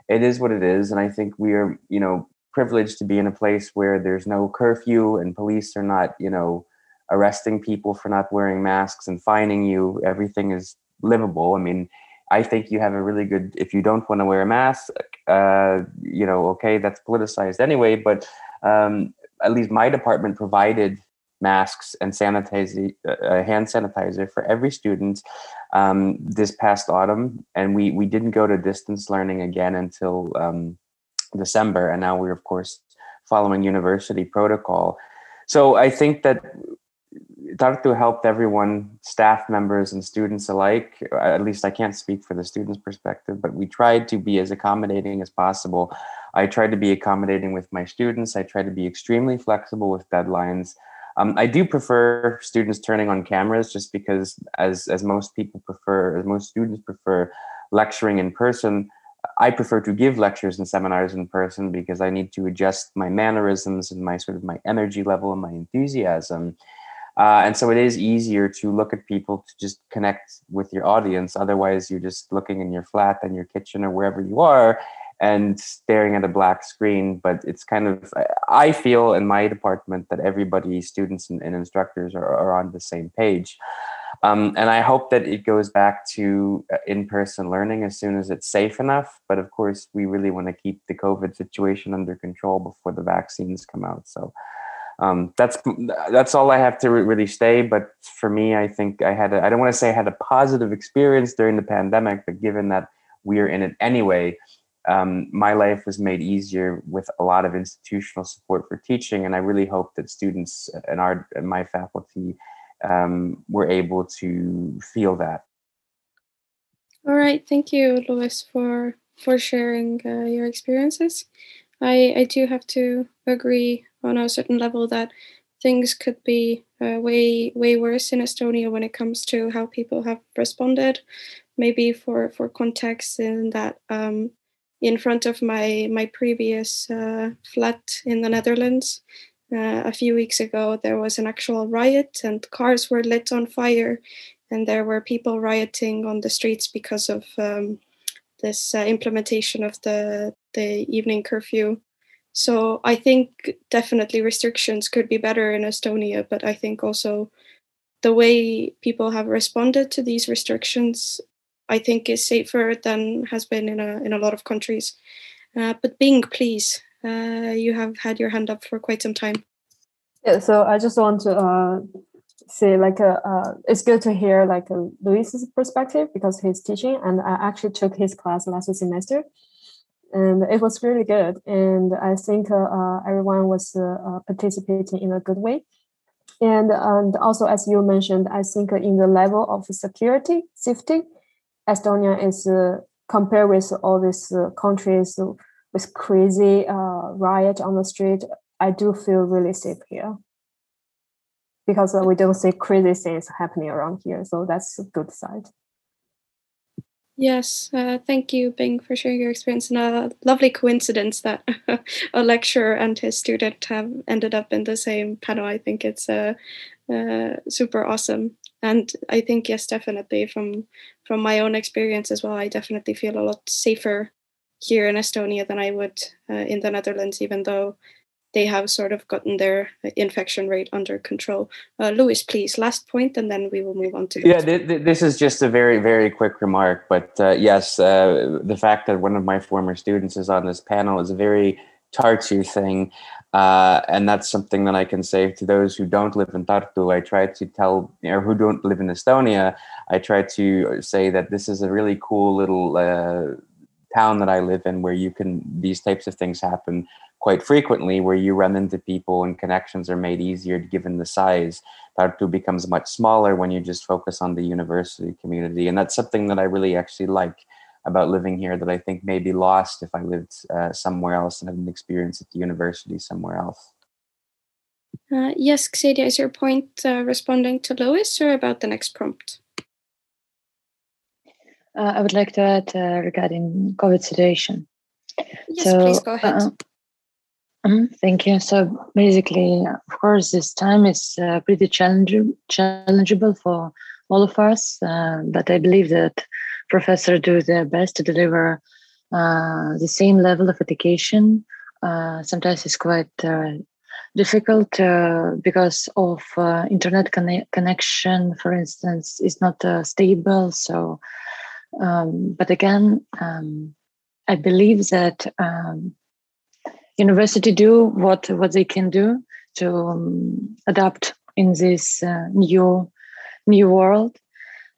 it is what it is. And I think we are, you know, privileged to be in a place where there's no curfew and police are not, you know, arresting people for not wearing masks and fining you. Everything is livable. I mean, I think you have a really good. If you don't want to wear a mask, uh, you know, okay, that's politicized anyway. But um, at least my department provided masks and sanitizer, uh, hand sanitizer for every student um, this past autumn, and we we didn't go to distance learning again until um, December, and now we're of course following university protocol. So I think that Tartu helped everyone, staff members and students alike. At least I can't speak for the students' perspective, but we tried to be as accommodating as possible. I tried to be accommodating with my students. I tried to be extremely flexible with deadlines. Um, I do prefer students turning on cameras just because, as as most people prefer, as most students prefer, lecturing in person. I prefer to give lectures and seminars in person because I need to adjust my mannerisms and my sort of my energy level and my enthusiasm. Uh, and so it is easier to look at people to just connect with your audience. Otherwise, you're just looking in your flat and your kitchen or wherever you are and staring at a black screen. But it's kind of, I feel in my department that everybody, students and, and instructors, are, are, on the same page. Um, and I hope that it goes back to uh, in person learning as soon as it's safe enough. But of course, we really want to keep the COVID situation under control before the vaccines come out. So um, that's that's all I have to really say. But for me, I think I had a, I don't want to say I had a positive experience during the pandemic, but given that we're in it anyway, um, my life was made easier with a lot of institutional support for teaching, and I really hope that students and our and my faculty um, were able to feel that. All right, thank you, Louis, for for sharing uh, your experiences. I I do have to agree on a certain level that things could be uh, way way worse in Estonia when it comes to how people have responded. Maybe for for context, in that um, in front of my my previous uh, flat in the Netherlands, uh, a few weeks ago there was an actual riot and cars were lit on fire, and there were people rioting on the streets because of um, this uh, implementation of the the evening curfew. So I think definitely restrictions could be better in Estonia, but I think also the way people have responded to these restrictions, I think, is safer than has been in a in a lot of countries. Uh, but Bing, please, uh, you have had your hand up for quite some time. Yeah, so I just want to uh, say like uh, uh, it's good to hear like uh, Luis's perspective because he's teaching, and I actually took his class last semester and it was really good. And I think everyone was participating in a good way. And, and also, as you mentioned, I think in the level of security, safety, Estonia is compared with all these countries with crazy riot on the street. I do feel really safe here because we don't see crazy things happening around here. So that's a good side. Yes, uh, thank you, Bing, for sharing your experience. And a lovely coincidence that a lecturer and his student have ended up in the same panel. I think it's uh, uh, super awesome. And I think yes, definitely from from my own experience as well, I definitely feel a lot safer here in Estonia than I would uh, in the Netherlands, even though they have sort of gotten their infection rate under control. Uh, Louis, please, last point, and then we will move on to. Yeah, th- th- this is just a very, very quick remark, but uh, yes, uh, the fact that one of my former students is on this panel is a very Tartu thing. Uh, and that's something that I can say to those who don't live in Tartu. I try to tell, or who don't live in Estonia, I try to say that this is a really cool little uh, town that I live in where you can, these types of things happen quite frequently where you run into people and connections are made easier given the size. Tartu becomes much smaller when you just focus on the university community. And that's something that I really actually like about living here that I think may be lost if I lived uh, somewhere else and had an experience at the university somewhere else. Uh, yes, Ksenia, is your point uh, responding to Lois or about the next prompt? Uh, I would like to add uh, regarding COVID situation. Yes, so, please go ahead. Uh, Mm-hmm. Thank you. So basically, of course, this time is uh, pretty challenging, challengeable for all of us. Uh, but I believe that professors do their best to deliver uh, the same level of education. Uh, sometimes it's quite uh, difficult uh, because of uh, internet conne- connection, for instance, is not stable. So, um, but again, um, I believe that um, university do what what they can do to um, adapt in this new new world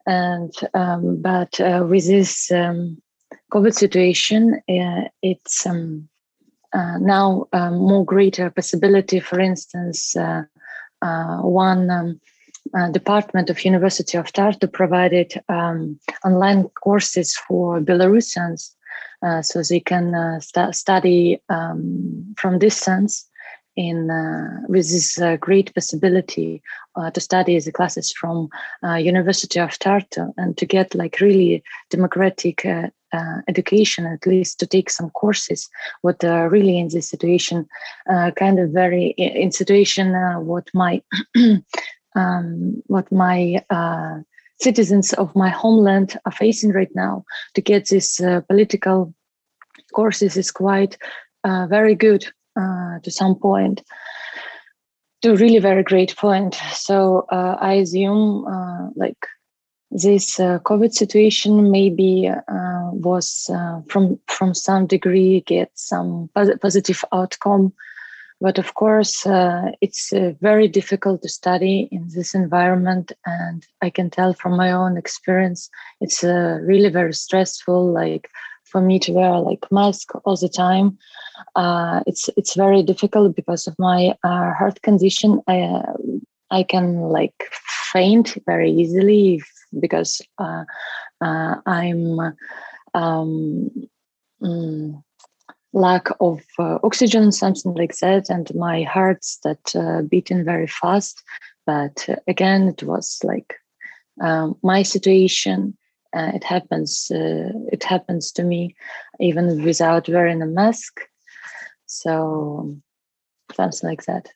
and um, but uh, with this um, COVID situation, uh, it's um, uh, now um, more greater possibility. For instance, uh, uh, one um, uh, department of University of Tartu provided um, online courses for Belarusians, so they can st- study from distance in uh, with this uh, great possibility uh, to study the classes from uh, University of Tartu and to get like really democratic uh, uh, education, at least to take some courses. What really in this situation, kind of very in situation what my um, what my citizens of my homeland are facing right now to get this political courses is quite very good uh, to some point to really very great point. So uh, i assume uh, like this uh, covid situation maybe uh, was from from some degree get some positive outcome. But of course it's very difficult to study in this environment. And i can tell from my own experience it's really very stressful like for me to wear like mask all the time. Uh, it's it's very difficult because of my uh, heart condition. I uh, I can like faint very easily if, because uh, uh, I'm um, mm, lack of uh, oxygen, something like that, and my heart's that beating very fast. But again, it was like um, my situation uh, it happens. Uh, it happens to me even without wearing a mask. So something like that.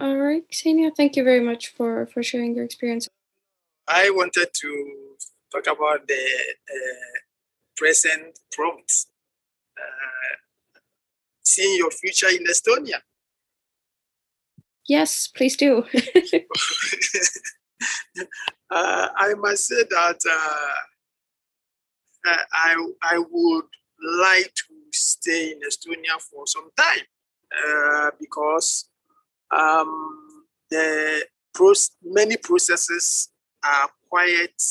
All right, Ksenia, thank you very much for for sharing your experience. I wanted to talk about the uh, present prompt. Uh, seeing your future in Estonia. Yes, please do. uh, I must say that uh, I, I would like to stay in Estonia for some time uh, because um, the pros- many processes are quite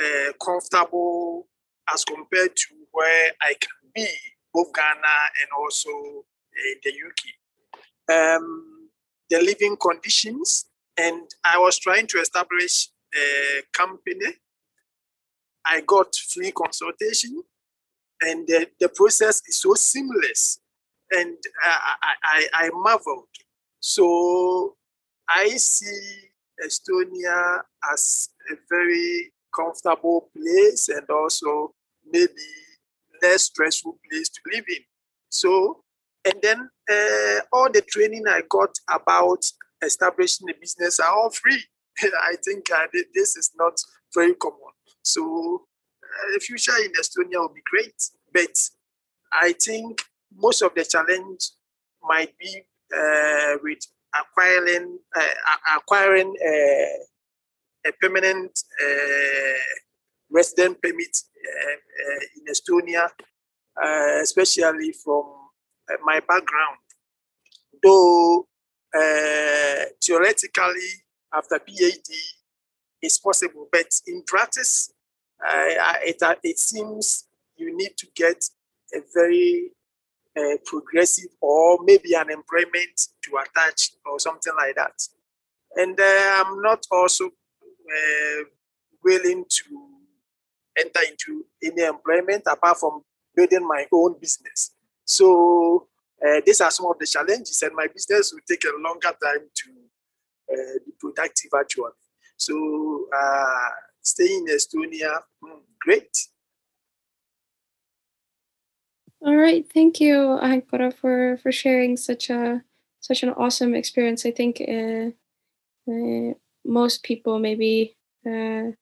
uh, comfortable as compared to where I can be, both Ghana and also in the UK. Um, the living conditions and I was trying to establish a company. I got free consultation, and the, the process is so seamless. And I, I, I marveled. So I see Estonia as a very comfortable place and also maybe less stressful place to live in. So, and then uh, all the training I got about establishing a business are all free. I think uh, this is not very common. So uh, the future in Estonia will be great, but I think most of the challenge might be uh, with acquiring uh, acquiring uh, a permanent uh, resident permit in Estonia, especially from my background. Though uh, theoretically after PhD is possible, but in practice, uh, it, uh, it seems you need to get a very uh, progressive or maybe an employment to attach or something like that. And uh, I'm not also uh, willing to enter into any employment apart from building my own business. So uh, these are some of the challenges, and my business will take a longer time to uh, be productive actually. So uh, staying in Estonia, mm, great. All right, thank you, Ahenkora, for for sharing such a such an awesome experience. I think uh, uh, most people maybe uh,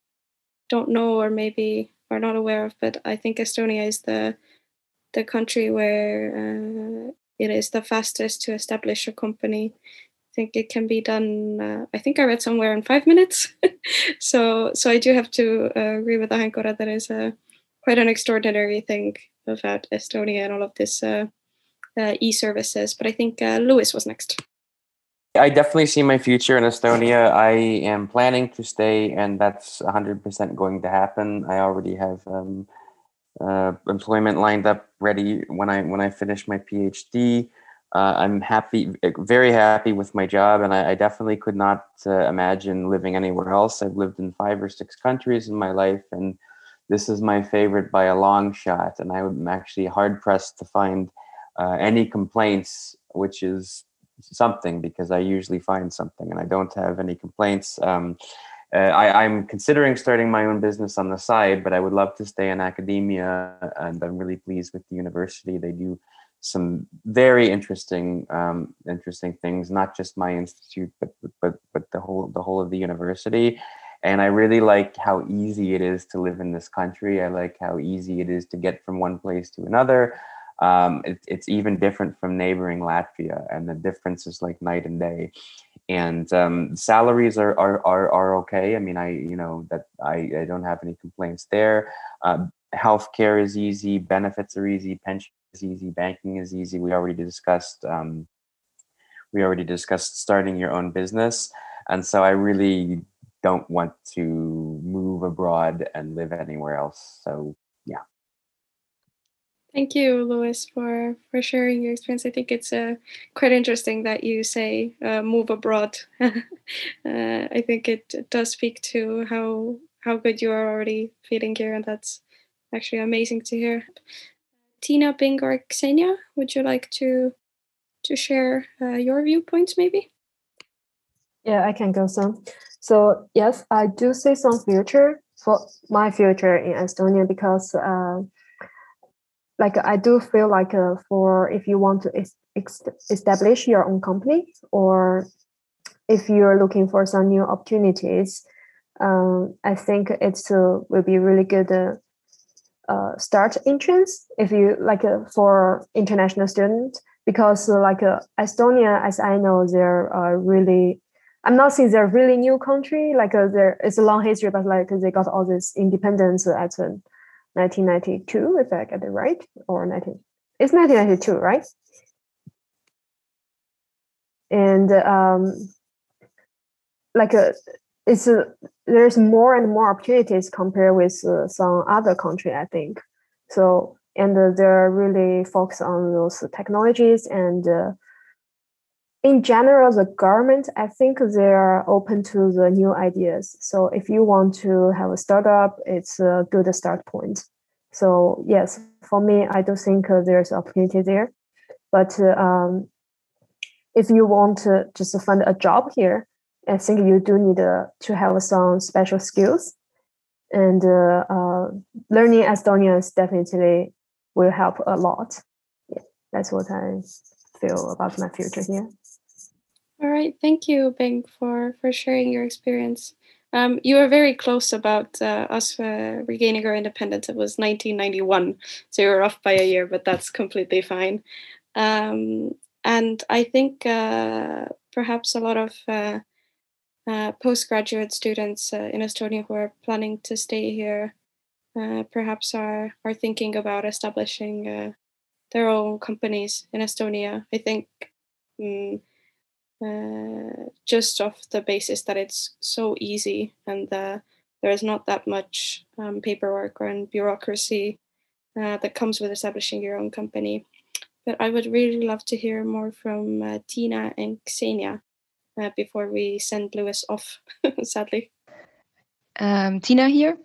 don't know or maybe are not aware of, but I think Estonia is the the country where uh, it is the fastest to establish a company. I think it can be done. Uh, I think I read somewhere in five minutes. so so I do have to uh, agree with Ahenkora that is a quite an extraordinary thing about Estonia and all of this uh, uh, e-services. But I think uh, Lewis was next. I definitely see my future in Estonia. I am planning to stay, and that's 100% going to happen. I already have um, uh, employment lined up ready when I when I finish my PhD. Uh, I'm happy, very happy with my job, and I, I definitely could not uh, imagine living anywhere else. I've lived in five or six countries in my life, and this is my favorite by a long shot. And I am actually hard pressed to find uh, any complaints, which is something because I usually find something and I don't have any complaints. Um, uh, I, am considering starting my own business on the side, but I would love to stay in academia. And I'm really pleased with the university. They do some very interesting, um, interesting things. Not just my institute, but but but the whole the whole of the university. And I really like how easy it is to live in this country. I like how easy it is to get from one place to another um, it, it's even different from neighboring Latvia, and the difference is like night and day. And um, salaries are, are are are okay. I mean, I you know that I, I don't have any complaints there. Uh, healthcare is easy, benefits are easy, pension is easy, banking is easy. We already discussed. Um, we already discussed starting your own business, and so I really don't want to move abroad and live anywhere else. So. Thank you, Lewis, for for sharing your experience. I think it's uh, quite interesting that you say uh, move abroad. uh, I think it does speak to how how good you are already feeling here, and that's actually amazing to hear. Tina, Bing, or Ksenia, would you like to to share uh, your viewpoints, maybe? Yeah, I can go some. So yes, I do see some future for my future in Estonia because uh, like I do feel like uh, for if you want to ex- establish your own company or if you're looking for some new opportunities, um, I think it's uh, will be really good uh, uh, start entrance if you like uh, for international students because uh, like Estonia, as I know, they're uh, really. I'm not saying they're really new country. Like uh, there, it's a long history, but like they got all this independence at 1992, if I get it right, or 19. It's 1992, right? And um, like a, uh, it's a, there's more and more opportunities compared with uh, some other country, I think. So and uh, they're really focused on those technologies and uh, in general, the government, I think they are open to the new ideas. So if you want to have a startup, it's a good start point. So yes, for me, I do think uh, there's opportunity there. But uh, um, if you want to just find a job here, I think you do need uh, to have some special skills. And uh, uh, learning Estonian is definitely will help a lot. Yeah, that's what I feel about my future here. All right, thank you, Bing, for for sharing your experience. Um, you were very close about uh, us uh, regaining our independence. It was 1991, so you were off by a year, but that's completely fine. Um, and I think uh, perhaps a lot of uh, uh, postgraduate students uh, in Estonia who are planning to stay here perhaps are are thinking about establishing their own companies in Estonia. I think. Um, uh, just off the basis that it's so easy and uh, there's not that much um, paperwork and bureaucracy uh, that comes with establishing your own company. But I would really love to hear more from Tina and Ksenia before we send Lewis off, sadly. Um, Tina here.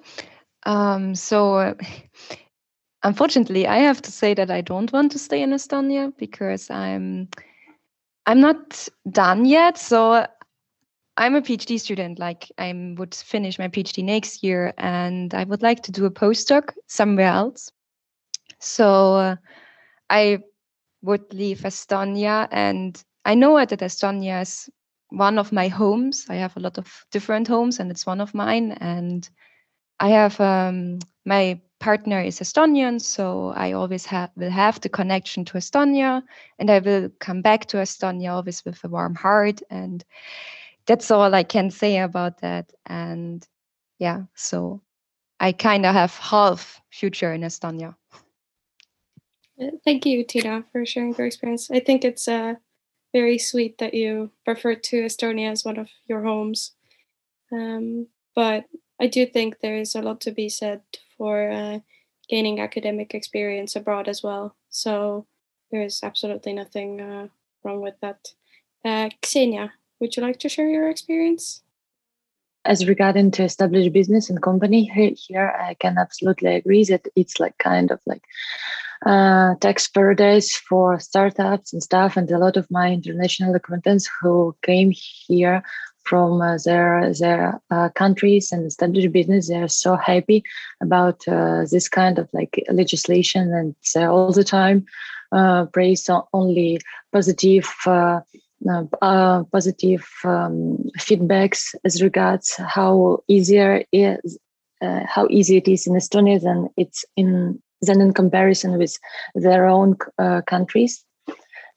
Um, so, unfortunately, I have to say that I don't want to stay in Estonia because I'm I'm not done yet. So I'm a PhD student. Like I would finish my PhD next year, and I would like to do a postdoc somewhere else. So uh, I would leave Estonia, and I know that Estonia is one of my homes. I have a lot of different homes, and it's one of mine. And I have um, my partner is Estonian, so I always have will have the connection to Estonia, and I will come back to Estonia always with a warm heart, and that's all I can say about that. And yeah, so I kind of have half future in Estonia. Uh, thank you, Tina, for sharing your experience. I think it's uh, very sweet that you refer to Estonia as one of your homes. Um, but I do think there is a lot to be said for uh, gaining academic experience abroad as well. So there is absolutely nothing uh, wrong with that. Uh, Ksenia, would you like to share your experience? As regarding to establish business and company here, I can absolutely agree that it's like kind of like uh, tax paradise for startups and stuff. And a lot of my international acquaintances who came here from uh, their their uh, countries and established business, they are so happy about uh, this kind of like legislation, and they all the time uh, praise only positive. Uh, uh, positive um, feedbacks as regards how easier is how easy it is in Estonia than it's in than in comparison with their own uh, countries.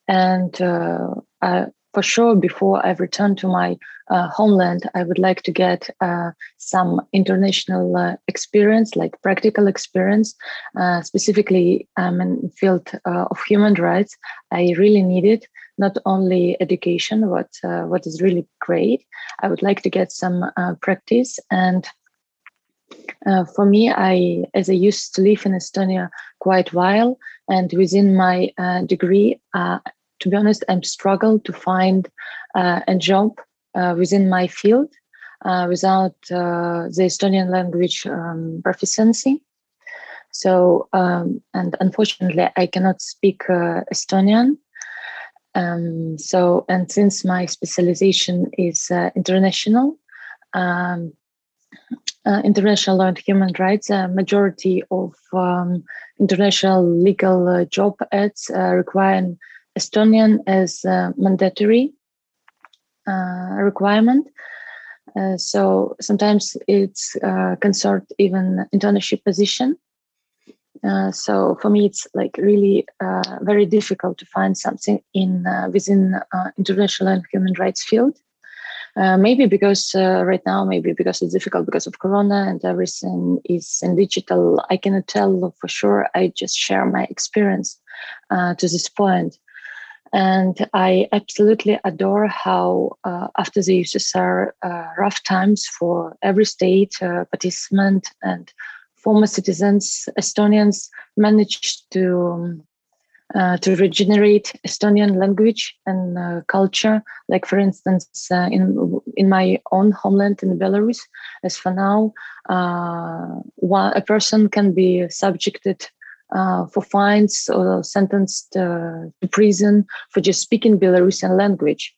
And uh, for sure, before I return to my uh, homeland, I would like to get uh, some international uh, experience, like practical experience, uh, specifically um, in the field of human rights. I really need it. Not only education, what what is really great. I would like to get some practice and uh, for me, I as I used to live in Estonia quite while, and within my uh, degree, uh, to be honest, I'm struggled to find uh, a job uh, within my field uh, without the Estonian language um, proficiency. So, um, and unfortunately, I cannot speak Estonian. Um, so, and since my specialization is international, um, uh, international law and human rights, a majority of um, international legal uh, job ads uh, require Estonian as a mandatory uh, requirement. Uh, so sometimes it's uh, concerned even internship position. so for me, it's like really very difficult to find something in within international and human rights field. Uh, maybe because uh, right now, maybe because it's difficult because of Corona and everything is in digital. I cannot tell for sure. I just share my experience uh, to this point. And I absolutely adore how, uh, after the USSR uh, rough times for every state participant and former citizens, Estonians managed to um, uh, to regenerate Estonian language and uh, culture. Like for instance, uh, in in my own homeland in Belarus, as for now, uh, one, a person can be subjected uh, for fines or sentenced to prison for just speaking Belarusian language.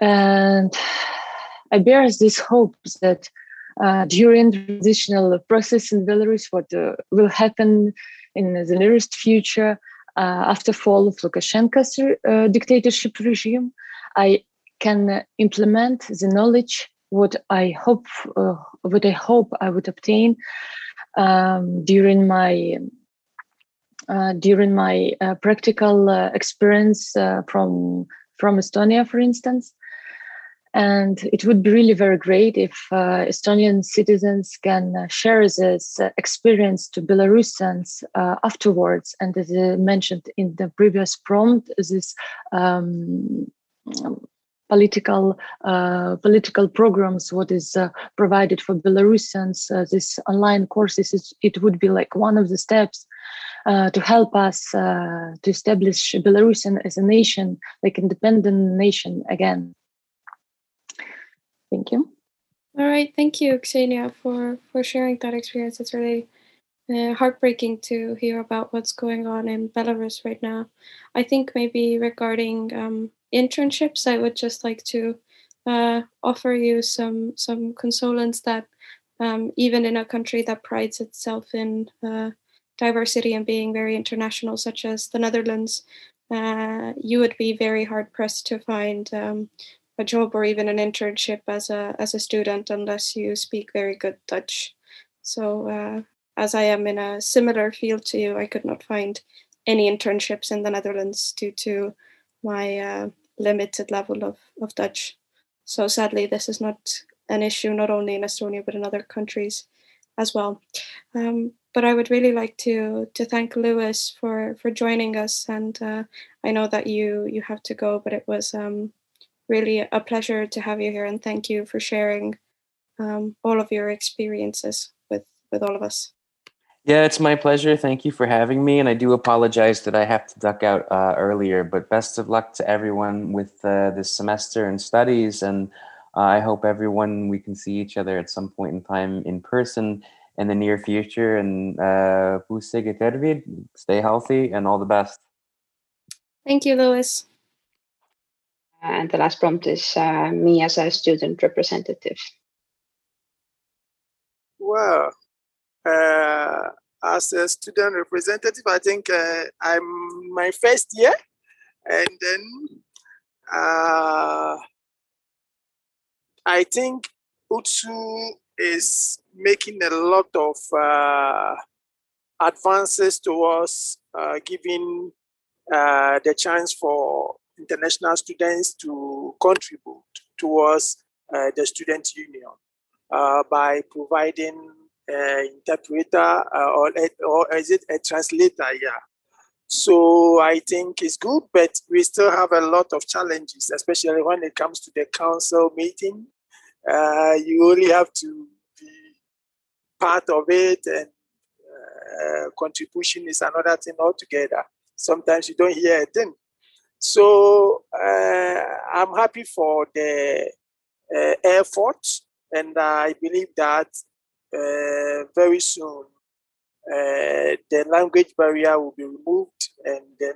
And I bear this hope that during the transitional process in Belarus, what will happen in the nearest future uh, after fall of Lukashenko's uh, dictatorship regime, I can implement the knowledge what I hope uh, what I hope I would obtain um, during my uh, during my uh, practical uh, experience from from Estonia, for instance. And it would be really very great if uh, Estonian citizens can uh, share this uh, experience to Belarusians uh, afterwards. And as I mentioned in the previous prompt, this um, political uh, political programs, what is uh, provided for Belarusians, this online courses, it would be like one of the steps uh, to help us uh, to establish Belarusian as a nation, like independent nation again. Thank you. All right, thank you, Ksenia, for for sharing that experience. It's really uh, heartbreaking to hear about what's going on in Belarus right now. I think maybe regarding um, internships, I would just like to uh, offer you some some consolence that um, even in a country that prides itself in uh, diversity and being very international, such as the Netherlands, uh, you would be very hard pressed to find um, a job or even an internship as a as a student unless you speak very good Dutch. So, uh, as I am in a similar field to you, I could not find any internships in the Netherlands due to my uh, limited level of, of Dutch. So, sadly, this is not an issue not only in Estonia but in other countries as well. Um, but I would really like to to thank Lewis for for joining us, and uh, I know that you you have to go, but it was um, really a pleasure to have you here, and thank you for sharing um, all of your experiences with with all of us. Yeah, it's my pleasure. Thank you for having me, and I do apologize that I have to duck out uh, earlier. But best of luck to everyone with uh, this semester and studies, and uh, I hope everyone we can see each other at some point in time in person in the near future. And uh, stay healthy and all the best. Thank you, Lewis. And the last prompt is uh, me as a student representative. Well, uh, as a student representative, I think uh, I'm my first year, and then uh, I think UTSU is making a lot of uh, advances towards uh, giving uh, the chance for international students to contribute towards uh, the student union uh, by providing an interpreter uh, or, or is it a translator? Yeah. So I think it's good, but we still have a lot of challenges, especially when it comes to the council meeting. you only have to part of it and uh, contribution is another thing altogether. Sometimes you don't hear a thing. So uh, I'm happy for the uh, effort, and I believe that uh, very soon uh, the language barrier will be removed, and then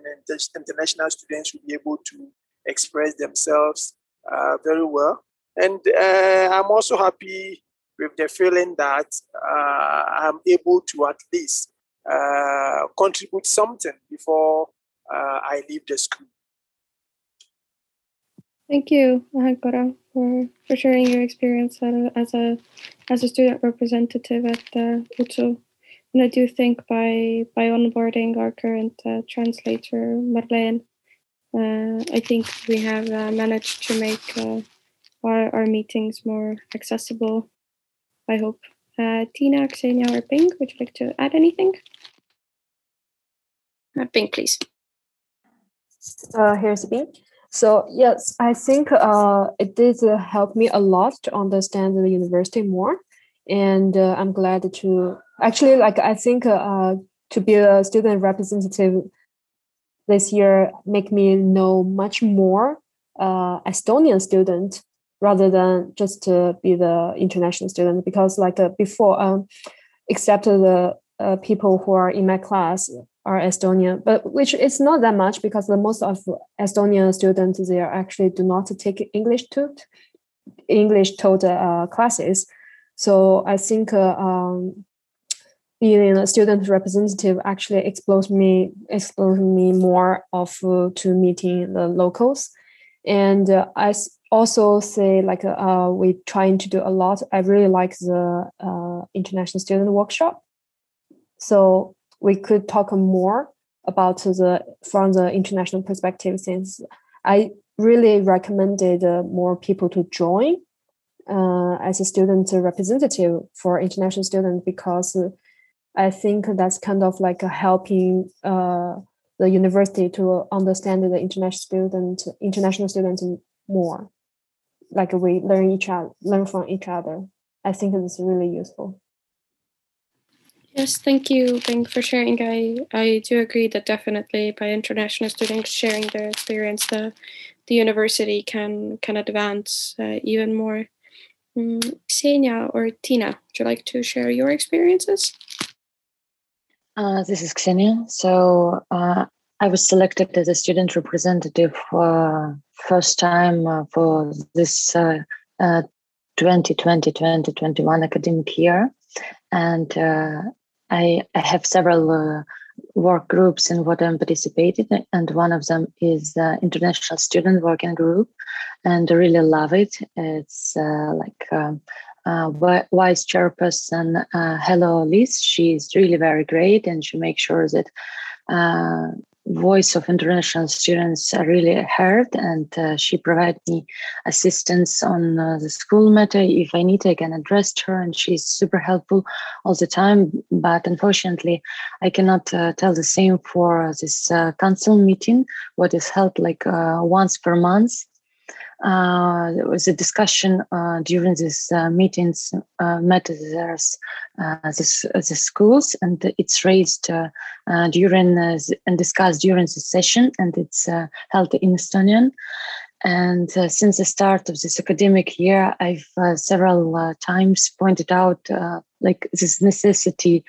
international students will be able to express themselves uh, very well. And I'm also happy with the feeling that uh, I'm able to at least uh, contribute something before uh, I leave the school. Thank you, Ahenkora, for, for sharing your experience as a as a student representative at uh, UTSU. And I do think by by onboarding our current uh, translator Marlene, uh, I think we have uh, managed to make uh, our, our meetings more accessible I hope. Uh, Tina, Ksenia, or Bing, would you like to add anything? Uh, Bing, please. Uh, here's Bing. So yes, I think uh, it did uh, help me a lot to understand the university more, and uh, I'm glad to actually like I think uh, to be a student representative this year make me know much more uh, Estonian student rather than just to be the international student because like uh, before um, except the uh, people who are in my class are Estonian, but which is not that much because the most of Estonian students they actually do not take English taught English taught uh, classes. So I think uh, um, being a student representative actually exposed me exposed me more of uh, to meeting the locals, and uh, I also say like uh, we trying to do a lot. I really like the uh, international student workshop, so we could talk more about the from the international perspective. Since I really recommended uh, more people to join uh, as a student representative for international students because I think that's kind of like helping uh, the university to understand the international student international students more like we learn each other learn from each other i think it's really useful yes thank you Bing, for sharing i i do agree that definitely by international students sharing their experience the the university can can advance uh, even more mm, Ksenia or Tina, would you like to share your experiences? Uh, this is Ksenia. So uh, I was selected as a student representative for first time uh, for this 2020-2021 uh, uh, academic year, and I, I, have several work groups in what I'm participating, and one of them is the International Student Working Group, and I really love it. It's like um, uh, vice chairperson uh, Hello Liz. She's really very great, and she makes sure that uh, voice of international students are really heard and uh, she provided me assistance on uh, the school matter if i need i can address her and she's super helpful all the time but unfortunately i cannot uh, tell the same for this uh, council meeting what is held like uh, once per month uh, there was a discussion uh, during these uh, meetings uh, met the, the schools and it's raised uh, uh, during and discussed during the session and it's held in Estonian. And since the start of this academic year, I've several times pointed out like this necessity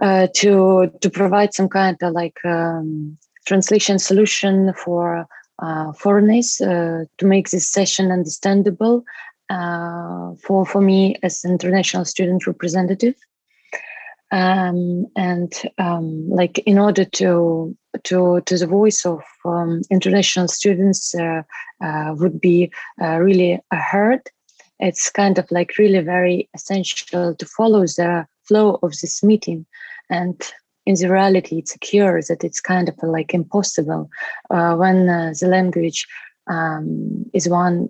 to to provide some kind of like um, translation solution for uh, foreigners uh, to make this session understandable uh, for, for me as international student representative. Um, and um, like in order to to to the voice of um, international students uh, uh, would be uh, really heard. It's kind of like really very essential to follow the flow of this meeting, and in the reality it's occurs that it's kind of like impossible. Uh, when uh, the language um, is one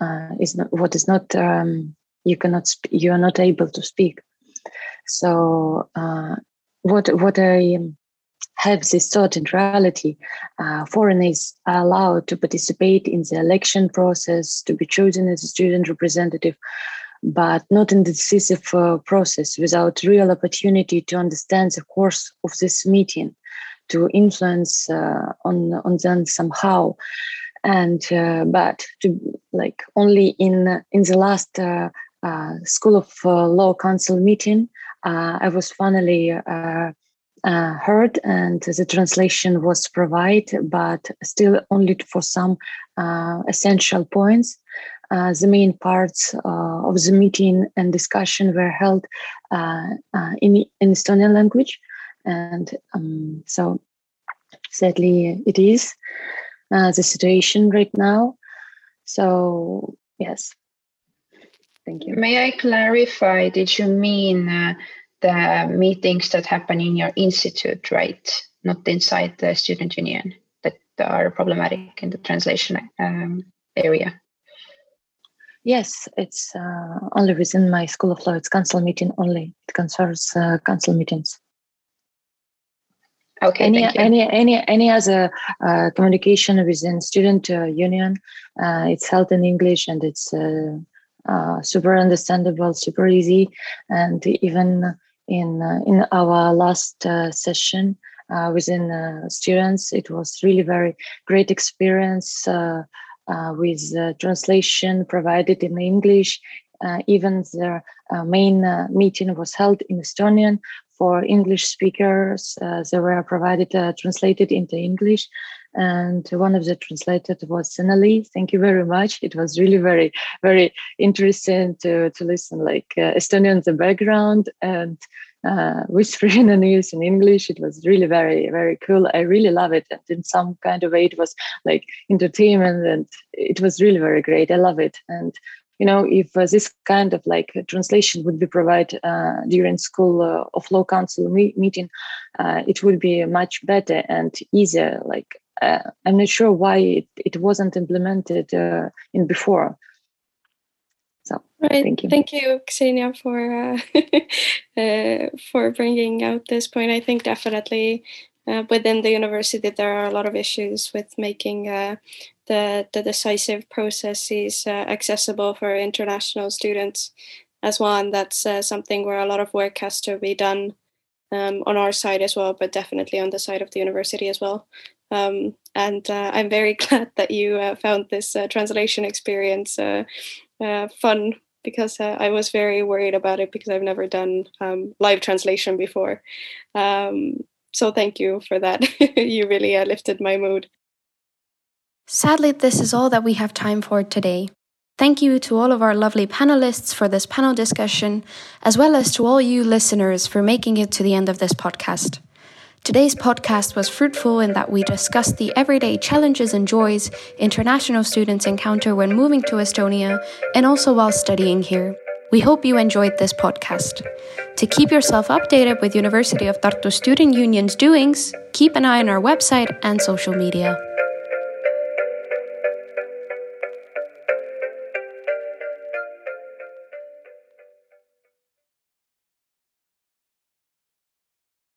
uh, is not what is not um, you cannot sp- you are not able to speak. So uh, what what i have this thought in reality uh, foreigners are allowed to participate in the election process to be chosen as a student representative but not in the decisive uh, process without real opportunity to understand the course of this meeting to influence uh, on on them somehow. And uh, but to like only in in the last uh, uh, school of uh, law council meeting i was finally heard and the translation was provided but still only for some essential points uh, the main parts uh, of the meeting and discussion were held uh, in, in Estonian language. And um, so, sadly, it is the situation right now. So, yes. Thank you. May I clarify? Did you mean uh, the meetings that happen in your institute, right? Not inside the student union that are problematic in the translation um, area? Yes, it's uh, only within my School of Law. It's council meeting only. It concerns uh, council meetings. Okay. Any any any any other uh, communication within student uh, union? Uh, it's held in English and it's uh, super understandable, super easy, and even in in our last session within students, it was really very great experience uh, with translation provided in English. Uh, even the uh, main meeting was held in Estonian for English speakers. they were provided translated into English and one of the translators was Senali. Thank you very much. It was really very, very interesting to, to listen like uh, Estonian the background and uh, whispering the news in English. It was really very, very cool. I really love it. And in some kind of way, it was like entertainment and it was really very great. I love it. And you know, if uh, this kind of like translation would be provided uh, during school uh, of law council me- meeting, uh, it would be much better and easier. Like uh, I'm not sure why it, it wasn't implemented in before. So right. thank you. Thank you, Ksenia, for uh, uh, for bringing out this point. I think definitely uh, within the university there are a lot of issues with making uh, the the decisive processes uh, accessible for international students as one. That's uh, something where a lot of work has to be done um, on our side as well, but definitely on the side of the university as well. Um, and I'm very glad that you found this translation experience uh, fun because uh, I was very worried about it because I've never done um, live translation before. Um, so thank you for that. you really uh, lifted my mood. Sadly, this is all that we have time for today. Thank you to all of our lovely panelists for this panel discussion, as well as to all you listeners for making it to the end of this podcast. Today's podcast was fruitful in that we discussed the everyday challenges and joys international students encounter when moving to Estonia and also while studying here. We hope you enjoyed this podcast. To keep yourself updated with University of Tartu Student Union's doings, keep an eye on our website and social media.